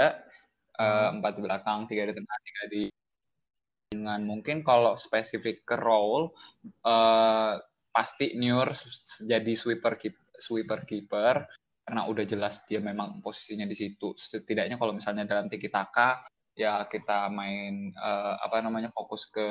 uh, empat di belakang, tiga di tengah, tiga di dengan mungkin kalau spesifik ke role uh, pasti Nur jadi sweeper sweeper keeper karena udah jelas dia memang posisinya di situ. Setidaknya kalau misalnya dalam tiki taka ya kita main uh, apa namanya fokus ke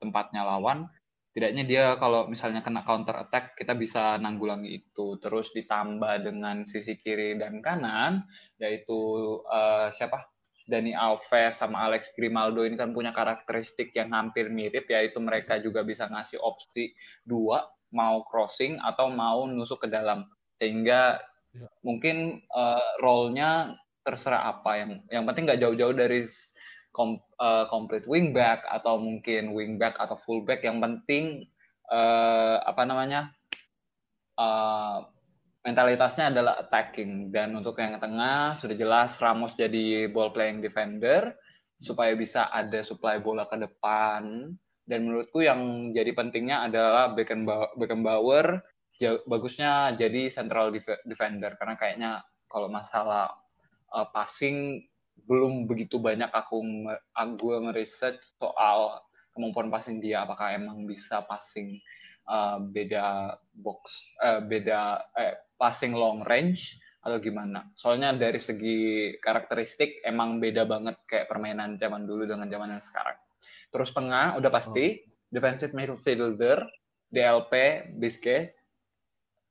tempatnya lawan. Tidaknya dia kalau misalnya kena counter attack kita bisa nanggulangi itu. Terus ditambah dengan sisi kiri dan kanan yaitu uh, siapa? Dani Alves sama Alex Grimaldo ini kan punya karakteristik yang hampir mirip yaitu mereka juga bisa ngasih opsi dua mau crossing atau mau nusuk ke dalam. sehingga ya. mungkin uh, role-nya terserah apa yang yang penting nggak jauh-jauh dari kom, uh, complete wingback atau mungkin wingback atau fullback yang penting uh, apa namanya uh, mentalitasnya adalah attacking dan untuk yang tengah sudah jelas Ramos jadi ball playing defender supaya bisa ada supply bola ke depan dan menurutku yang jadi pentingnya adalah Beckenbauer bagusnya jadi central defender. Karena kayaknya kalau masalah uh, passing belum begitu banyak aku aku meresearch soal kemampuan passing dia. Apakah emang bisa passing uh, beda box uh, beda eh, passing long range atau gimana. Soalnya dari segi karakteristik emang beda banget kayak permainan zaman dulu dengan zaman yang sekarang terus tengah udah pasti oh. defensive midfielder DLP Biske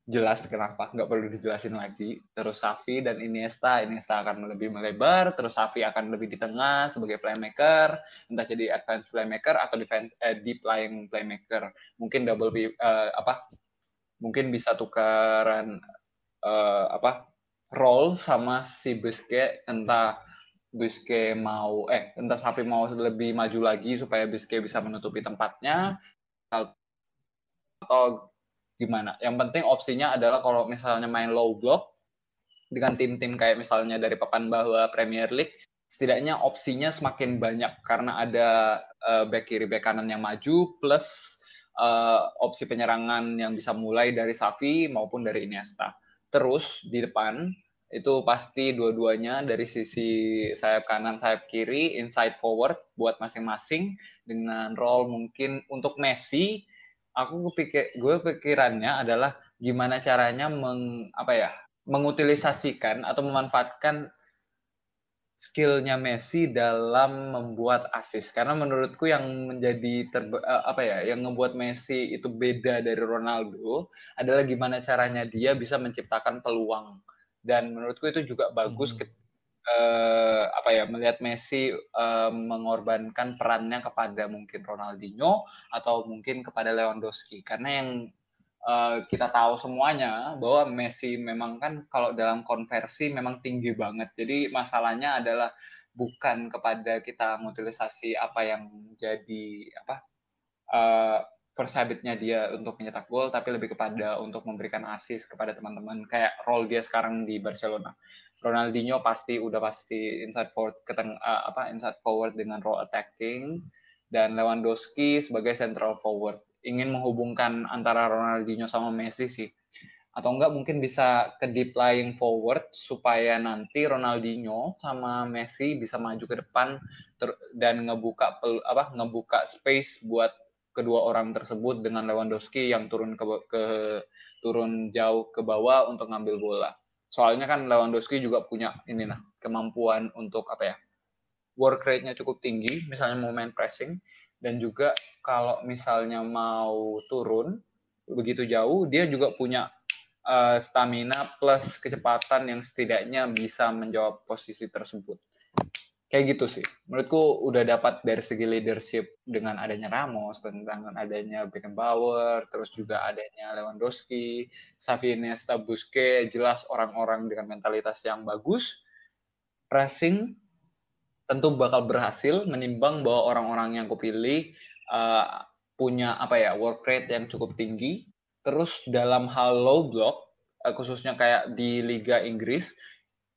jelas kenapa nggak perlu dijelasin lagi. Terus Safi dan Iniesta Iniesta akan lebih melebar terus Safi akan lebih di tengah sebagai playmaker. Entah jadi advance playmaker atau defense eh, deep lying playmaker. Mungkin double uh, apa mungkin bisa tukaran uh, apa role sama si Busquets entah Busquets mau eh entah Safi mau lebih maju lagi supaya Busquets bisa menutupi tempatnya atau gimana. Yang penting opsinya adalah kalau misalnya main low block dengan tim-tim kayak misalnya dari papan bawah Premier League, setidaknya opsinya semakin banyak karena ada uh, back kiri back kanan yang maju plus uh, opsi penyerangan yang bisa mulai dari Safi maupun dari Iniesta. Terus di depan itu pasti dua-duanya dari sisi sayap kanan, sayap kiri, inside forward buat masing-masing dengan role mungkin untuk Messi. Aku pikir gue pikirannya adalah gimana caranya meng apa ya mengutilisasikan atau memanfaatkan skillnya Messi dalam membuat assist. Karena menurutku yang menjadi terbe, eh, apa ya yang membuat Messi itu beda dari Ronaldo adalah gimana caranya dia bisa menciptakan peluang dan menurutku itu juga bagus hmm. uh, apa ya melihat Messi uh, mengorbankan perannya kepada mungkin Ronaldinho atau mungkin kepada Lewandowski. Karena yang uh, kita tahu semuanya bahwa Messi memang kan kalau dalam konversi memang tinggi banget. Jadi masalahnya adalah bukan kepada kita mengutilisasi apa yang jadi apa uh, first habitnya dia untuk menyetak gol tapi lebih kepada untuk memberikan assist kepada teman-teman kayak role dia sekarang di Barcelona. Ronaldinho pasti udah pasti inside forward ke uh, apa inside forward dengan role attacking dan Lewandowski sebagai central forward ingin menghubungkan antara Ronaldinho sama Messi sih atau enggak mungkin bisa ke deep lying forward supaya nanti Ronaldinho sama Messi bisa maju ke depan dan ngebuka apa ngebuka space buat kedua orang tersebut dengan Lewandowski yang turun ke, ke turun jauh ke bawah untuk ngambil bola. Soalnya kan Lewandowski juga punya ini nah kemampuan untuk apa ya work rate-nya cukup tinggi, misalnya mau main pressing dan juga kalau misalnya mau turun begitu jauh dia juga punya uh, stamina plus kecepatan yang setidaknya bisa menjawab posisi tersebut kayak gitu sih. Menurutku udah dapat dari segi leadership dengan adanya Ramos, tentang adanya Beckenbauer, terus juga adanya Lewandowski, Xavi Iniesta, Busquets, jelas orang-orang dengan mentalitas yang bagus. Pressing tentu bakal berhasil menimbang bahwa orang-orang yang kupilih uh, punya apa ya work rate yang cukup tinggi. Terus dalam hal low block, uh, khususnya kayak di Liga Inggris,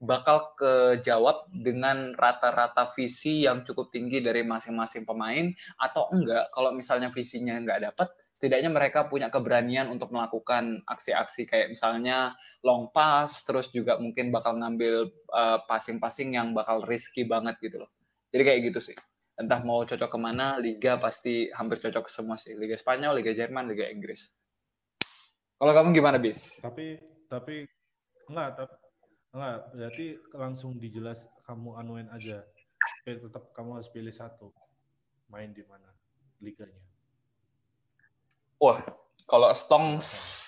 bakal kejawab dengan rata-rata visi yang cukup tinggi dari masing-masing pemain atau enggak kalau misalnya visinya enggak dapat setidaknya mereka punya keberanian untuk melakukan aksi-aksi kayak misalnya long pass terus juga mungkin bakal ngambil uh, passing-passing yang bakal risky banget gitu loh. Jadi kayak gitu sih. Entah mau cocok ke mana liga pasti hampir cocok semua sih. Liga Spanyol liga Jerman liga Inggris. Kalau kamu gimana bis? Tapi tapi enggak tapi Enggak, berarti langsung dijelas kamu anuin aja. Tapi tetap kamu harus pilih satu. Main di mana liganya. Wah, kalau Stongs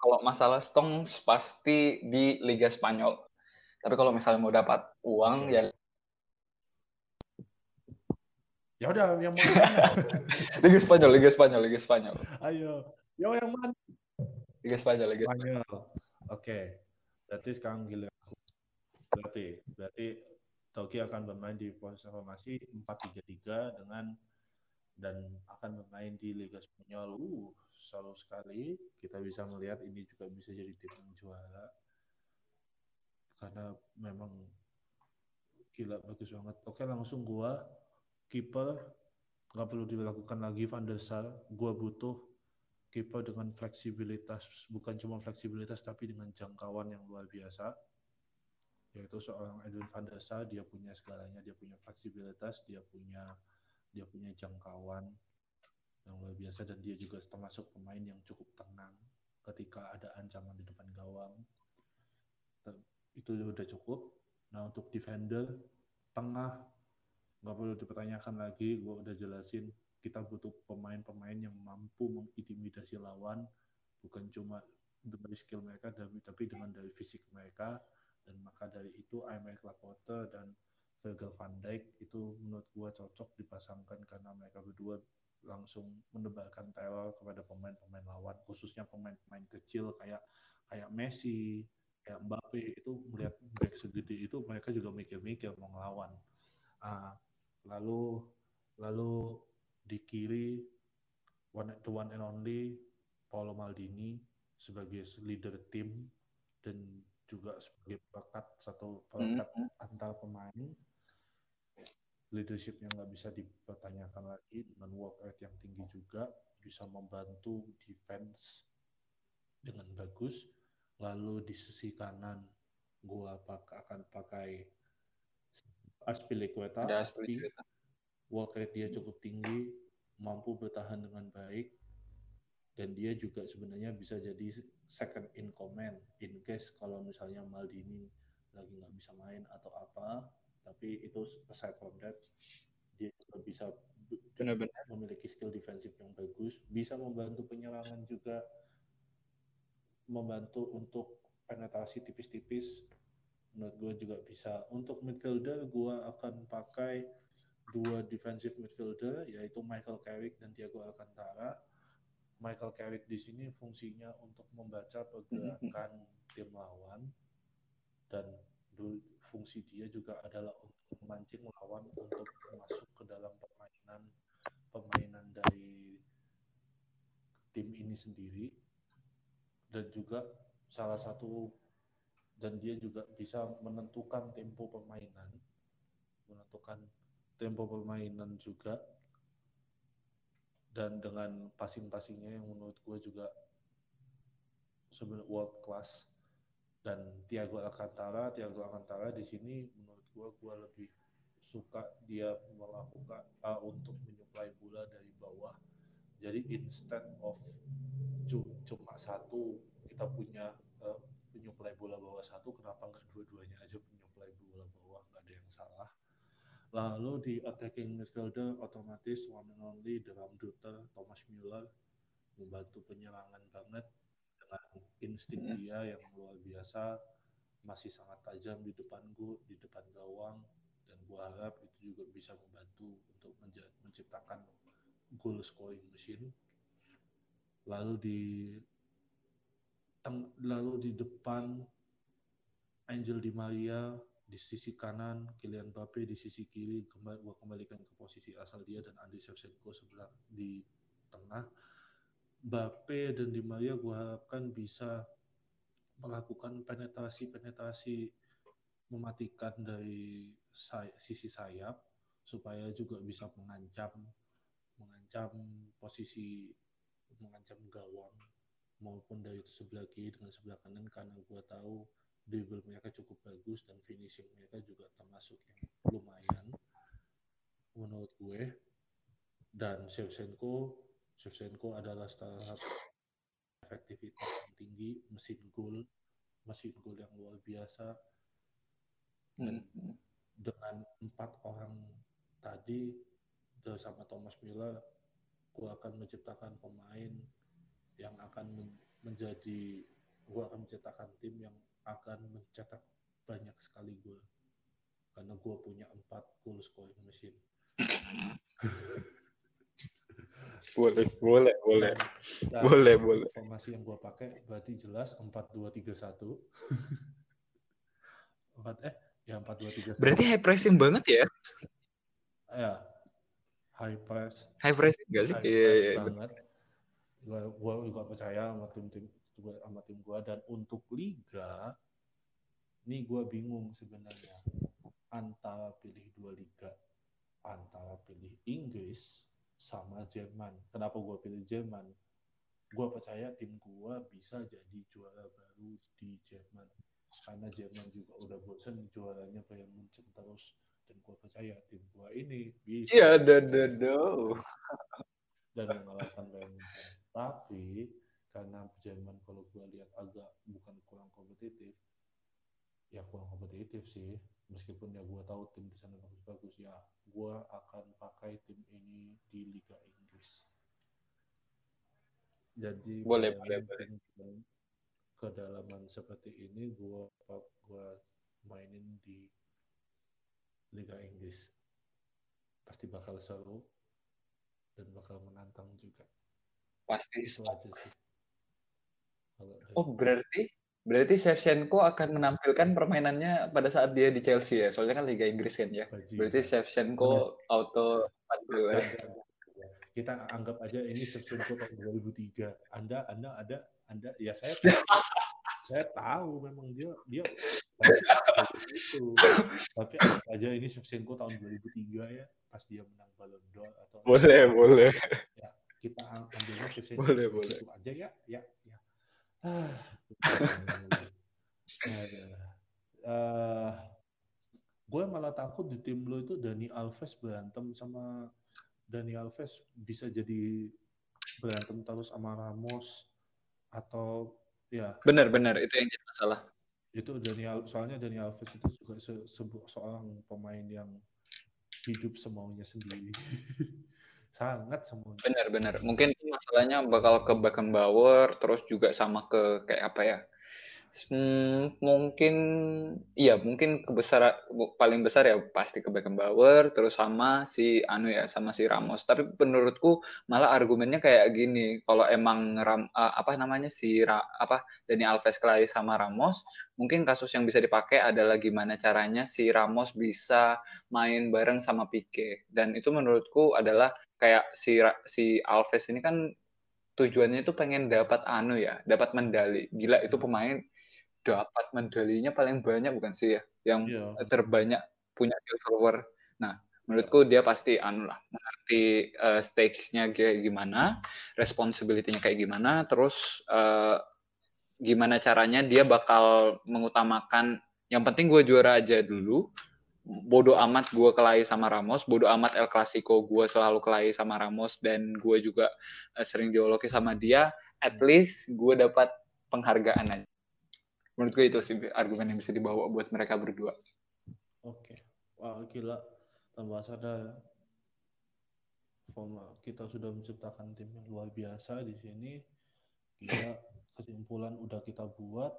kalau masalah Stongs pasti di Liga Spanyol. Tapi kalau misalnya mau dapat uang ya Ya udah yang mau [laughs] Liga Spanyol, Liga Spanyol, Liga Spanyol. Ayo. Yo yang mana? Liga Spanyol, Liga Spanyol. Spanyol. Oke, berarti sekarang gila. Berarti, berarti Toki akan bermain di posisi formasi 4-3-3 dengan dan akan bermain di Liga Spanyol. Uh, seru sekali. Kita bisa melihat ini juga bisa jadi tim yang juara. Karena memang gila bagus banget. Oke, langsung gua kiper nggak perlu dilakukan lagi Van der Sar. Gua butuh kiper dengan fleksibilitas, bukan cuma fleksibilitas tapi dengan jangkauan yang luar biasa. Yaitu seorang Edwin van der Sar dia punya segalanya dia punya fleksibilitas dia punya dia punya jangkauan yang luar biasa dan dia juga termasuk pemain yang cukup tenang ketika ada ancaman di depan gawang. Itu udah cukup. Nah untuk defender tengah nggak perlu dipertanyakan lagi gue udah jelasin kita butuh pemain-pemain yang mampu mengintimidasi lawan bukan cuma dari skill mereka tapi dengan dari fisik mereka. Dan maka dari itu Aymeric Laporte dan Virgil van Dijk itu menurut gue cocok dipasangkan karena mereka berdua langsung menebarkan teror kepada pemain-pemain lawan khususnya pemain-pemain kecil kayak kayak Messi kayak Mbappe. Itu melihat back segede itu mereka juga mikir-mikir mau ngelawan. Uh, lalu lalu di kiri one, the one and only Paolo Maldini sebagai leader tim dan juga sebagai bakat satu bakat mm -hmm. antar pemain. Leadershipnya nggak bisa dipertanyakan lagi dengan work rate yang tinggi juga bisa membantu defense dengan bagus. Lalu di sisi kanan gua akan pakai Aspilicueta. tapi work rate dia cukup tinggi mampu bertahan dengan baik dan dia juga sebenarnya bisa jadi second in command in case kalau misalnya Maldini lagi nggak bisa main atau apa tapi itu aside from that dia juga bisa benar-benar. memiliki skill defensif yang bagus bisa membantu penyerangan juga membantu untuk penetrasi tipis-tipis. Menurut gue juga bisa. Untuk midfielder gue akan pakai dua defensive midfielder yaitu Michael Carrick dan Thiago Alcantara. Michael Carrick di sini fungsinya untuk membaca pergerakan tim lawan. Dan fungsi dia juga adalah untuk memancing lawan untuk masuk ke dalam permainan permainan dari tim ini sendiri. Dan juga salah satu dan dia juga bisa menentukan tempo permainan menentukan tempo permainan juga. Dan dengan passing-passingnya yang menurut gue juga sebenarnya world class. Dan Tiago Alcantara Tiago Alcantara di sini menurut gue gue lebih suka dia melakukan uh, untuk menyuplai bola dari bawah. Jadi instead of cuma satu kita punya uh, penyuplai bola bawah satu kenapa nggak dua-duanya aja penyuplai bola bawah? Nggak ada yang salah Lalu di attacking midfielder otomatis one and only the Ramduter, Thomas Müller membantu penyerangan banget dengan insting dia yang luar biasa. Masih sangat tajam di depan gua, di depan gawang. Dan gua harap itu juga bisa membantu untuk menciptakan goal scoring machine. Lalu di teng, lalu di depan Angel Di Maria di sisi kanan Kylian Mbappe di sisi kiri kembali gua kembalikan ke posisi asal dia dan Andriy Shevchenko sebelah di tengah. Mbappe dan Di Maria gua harapkan bisa melakukan penetrasi-penetrasi mematikan dari say sisi sayap supaya juga bisa mengancam mengancam posisi mengancam gawang maupun dari sebelah kiri dengan sebelah kanan. Karena gua tahu dribble mereka cukup bagus dan finishing mereka juga termasuk yang lumayan menurut gue dan Shevchenko Shevchenko adalah salah efektivitas yang tinggi mesin gol mesin gol yang luar biasa dan hmm. dengan empat orang tadi bersama Thomas Müller gue akan menciptakan pemain yang akan menjadi gue akan menciptakan tim yang akan mencetak banyak sekali gol. Karena gue punya empat goal scoring machine [laughs] boleh boleh boleh. Nah, boleh boleh. informasi yang gue pakai berarti jelas empat dua tiga satu. [laughs] Empat eh ya empat dua tiga berarti high pressing banget ya? Ya. High press. High pressing gak sih? Iya yeah, yeah, banget. Gue gue juga percaya sama tim tim sama tim gue dan untuk liga ini gue bingung sebenarnya antara pilih dua liga antara pilih Inggris sama Jerman. Kenapa gue pilih Jerman? Gue percaya tim gue bisa jadi juara baru di Jerman. Karena Jerman juga udah bosan juaranya Bayern Munchen terus. Dan gue percaya tim gue ini bisa. Iya, dan dan mengalahkan Bayern Munchen. Tapi karena Jerman kalau gue lihat agak bukan kurang kompetitif, ya kurang kompetitif sih. Meskipun ya gue tahu tim di sana bagus-bagus ya gue akan pakai tim ini di Liga Inggris. Jadi boleh boleh boleh. kedalaman seperti ini gue gue mainin di Liga Inggris. Pasti bakal seru dan bakal menantang juga. Pasti itu aja sih oh berarti Berarti Shevchenko akan menampilkan permainannya pada saat dia di Chelsea ya, soalnya kan Liga Inggris kan ya. Berarti Shevchenko auto 40 ya. Kita anggap aja ini Shevchenko tahun 2003. Anda Anda ada Anda ya saya tahu, [laughs] saya tahu memang dia dia itu. [laughs] Tapi anggap aja ini Shevchenko tahun 2003 ya, pas dia menang Ballon d'Or atau Boleh, boleh. Ya, kita ambilnya [laughs] Shevchenko boleh, boleh. aja ya, ya uh, gue malah takut di tim lo itu Dani Alves berantem sama Dani Alves bisa jadi berantem terus sama Ramos atau ya. Benar-benar itu yang jadi masalah. Itu Daniel soalnya Dani Alves itu juga se sebuah seorang pemain yang hidup semaunya sendiri [laughs] sangat semua benar-benar mungkin masalahnya bakal ke Beckenbauer terus juga sama ke kayak apa ya Hmm, mungkin iya mungkin kebesar paling besar ya pasti ke Beckenbauer terus sama si anu ya sama si Ramos. Tapi menurutku malah argumennya kayak gini, kalau emang Ram, uh, apa namanya si Ra, apa Dani Alves kelai sama Ramos, mungkin kasus yang bisa dipakai adalah gimana caranya si Ramos bisa main bareng sama Pique. Dan itu menurutku adalah kayak si si Alves ini kan tujuannya itu pengen dapat anu ya, dapat medali. Gila itu pemain dapat medalinya paling banyak bukan sih ya? Yang yeah. terbanyak punya silver nah menurutku dia pasti anu lah mengerti uh, stakes-nya kayak gimana responsibility-nya kayak gimana terus uh, gimana caranya dia bakal mengutamakan yang penting gue juara aja dulu. Bodoh amat gue kelahi sama Ramos, bodoh amat El Clasico gue selalu kelahi sama Ramos dan gue juga uh, sering diologi sama dia, at least gue dapat penghargaan aja menurut gue itu sih argumen yang bisa dibawa buat mereka berdua. Oke. Okay. wah gila. Tambah sadar. Ya kita sudah menciptakan tim yang luar biasa di sini. Gila [laughs] kesimpulan udah kita buat.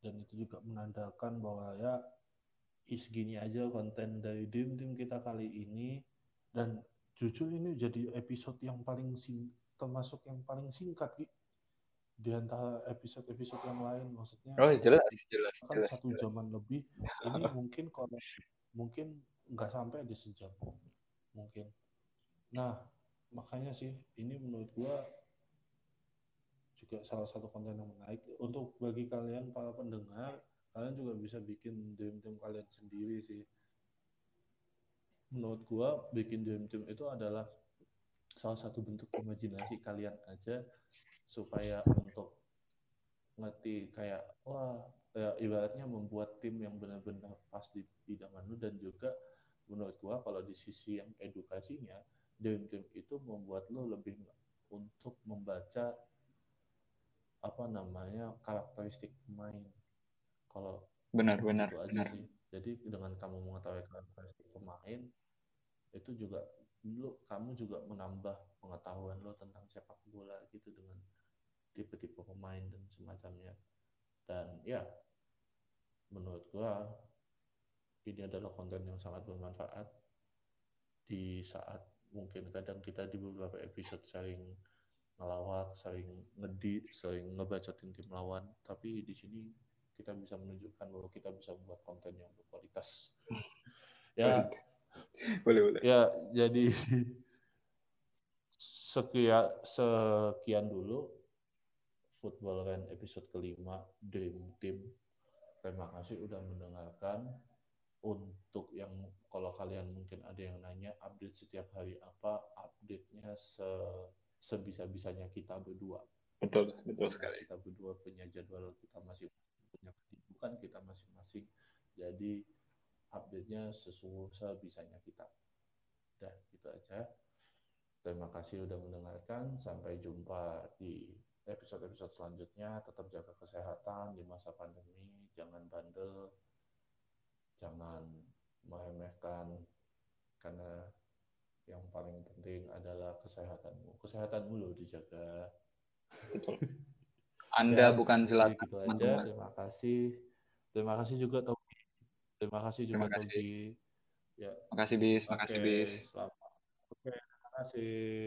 Dan itu juga menandakan bahwa ya is gini aja konten dari tim tim kita kali ini. Dan jujur ini jadi episode yang paling sing termasuk yang paling singkat gitu di antara episode-episode yang lain maksudnya oh jelas jelas kan jelas, satu jelas. jaman lebih ini [laughs] mungkin kalau mungkin nggak sampai di sejam mungkin. Nah makanya sih ini menurut gua juga salah satu konten yang menarik. Untuk bagi kalian para pendengar kalian juga bisa bikin dream team kalian sendiri sih. Menurut gua bikin dream team itu adalah salah satu bentuk imajinasi kalian aja supaya untuk ngerti kayak wah ya ibaratnya membuat tim yang benar-benar pas di bidang anu dan juga menurut gua kalau di sisi yang edukasinya game game itu membuat lo lebih untuk membaca apa namanya karakteristik pemain kalau benar-benar benar sih. jadi dengan kamu mengetahui karakteristik pemain itu juga lo kamu juga menambah pengetahuan lo tentang sepak bola gitu dengan tipe-tipe pemain dan semacamnya. Dan ya menurut gua ini adalah konten yang sangat bermanfaat. Di saat mungkin kadang kita di beberapa episode sering ngelawak, sering ngedi, sering ngebacotin tim lawan, tapi di sini kita bisa menunjukkan bahwa kita bisa membuat konten yang berkualitas. [laughs] ya, boleh boleh. Ya, jadi [laughs] sekian sekian dulu Football Run episode kelima Dream Team. Terima kasih udah mendengarkan. Untuk yang kalau kalian mungkin ada yang nanya update setiap hari apa, update-nya se sebisa-bisanya kita berdua. Betul, betul sekali. Kita berdua punya jadwal kita masih punya kesibukan kita masing-masing. Jadi update-nya sesuai sebisanya kita. Udah, gitu aja. Terima kasih udah mendengarkan. Sampai jumpa di episode-episode selanjutnya. Tetap jaga kesehatan di masa pandemi. Jangan bandel. Jangan meremehkan. Karena yang paling penting adalah kesehatanmu. Kesehatanmu loh dijaga. [laughs] Anda ya, bukan jelas. Gitu aja. Terima kasih. Terima kasih juga Tobi. Terima kasih juga terima kasih. Tobi. Ya. Terima kasih Bis. Terima kasih Bis. Selamat. Oke, terima kasih.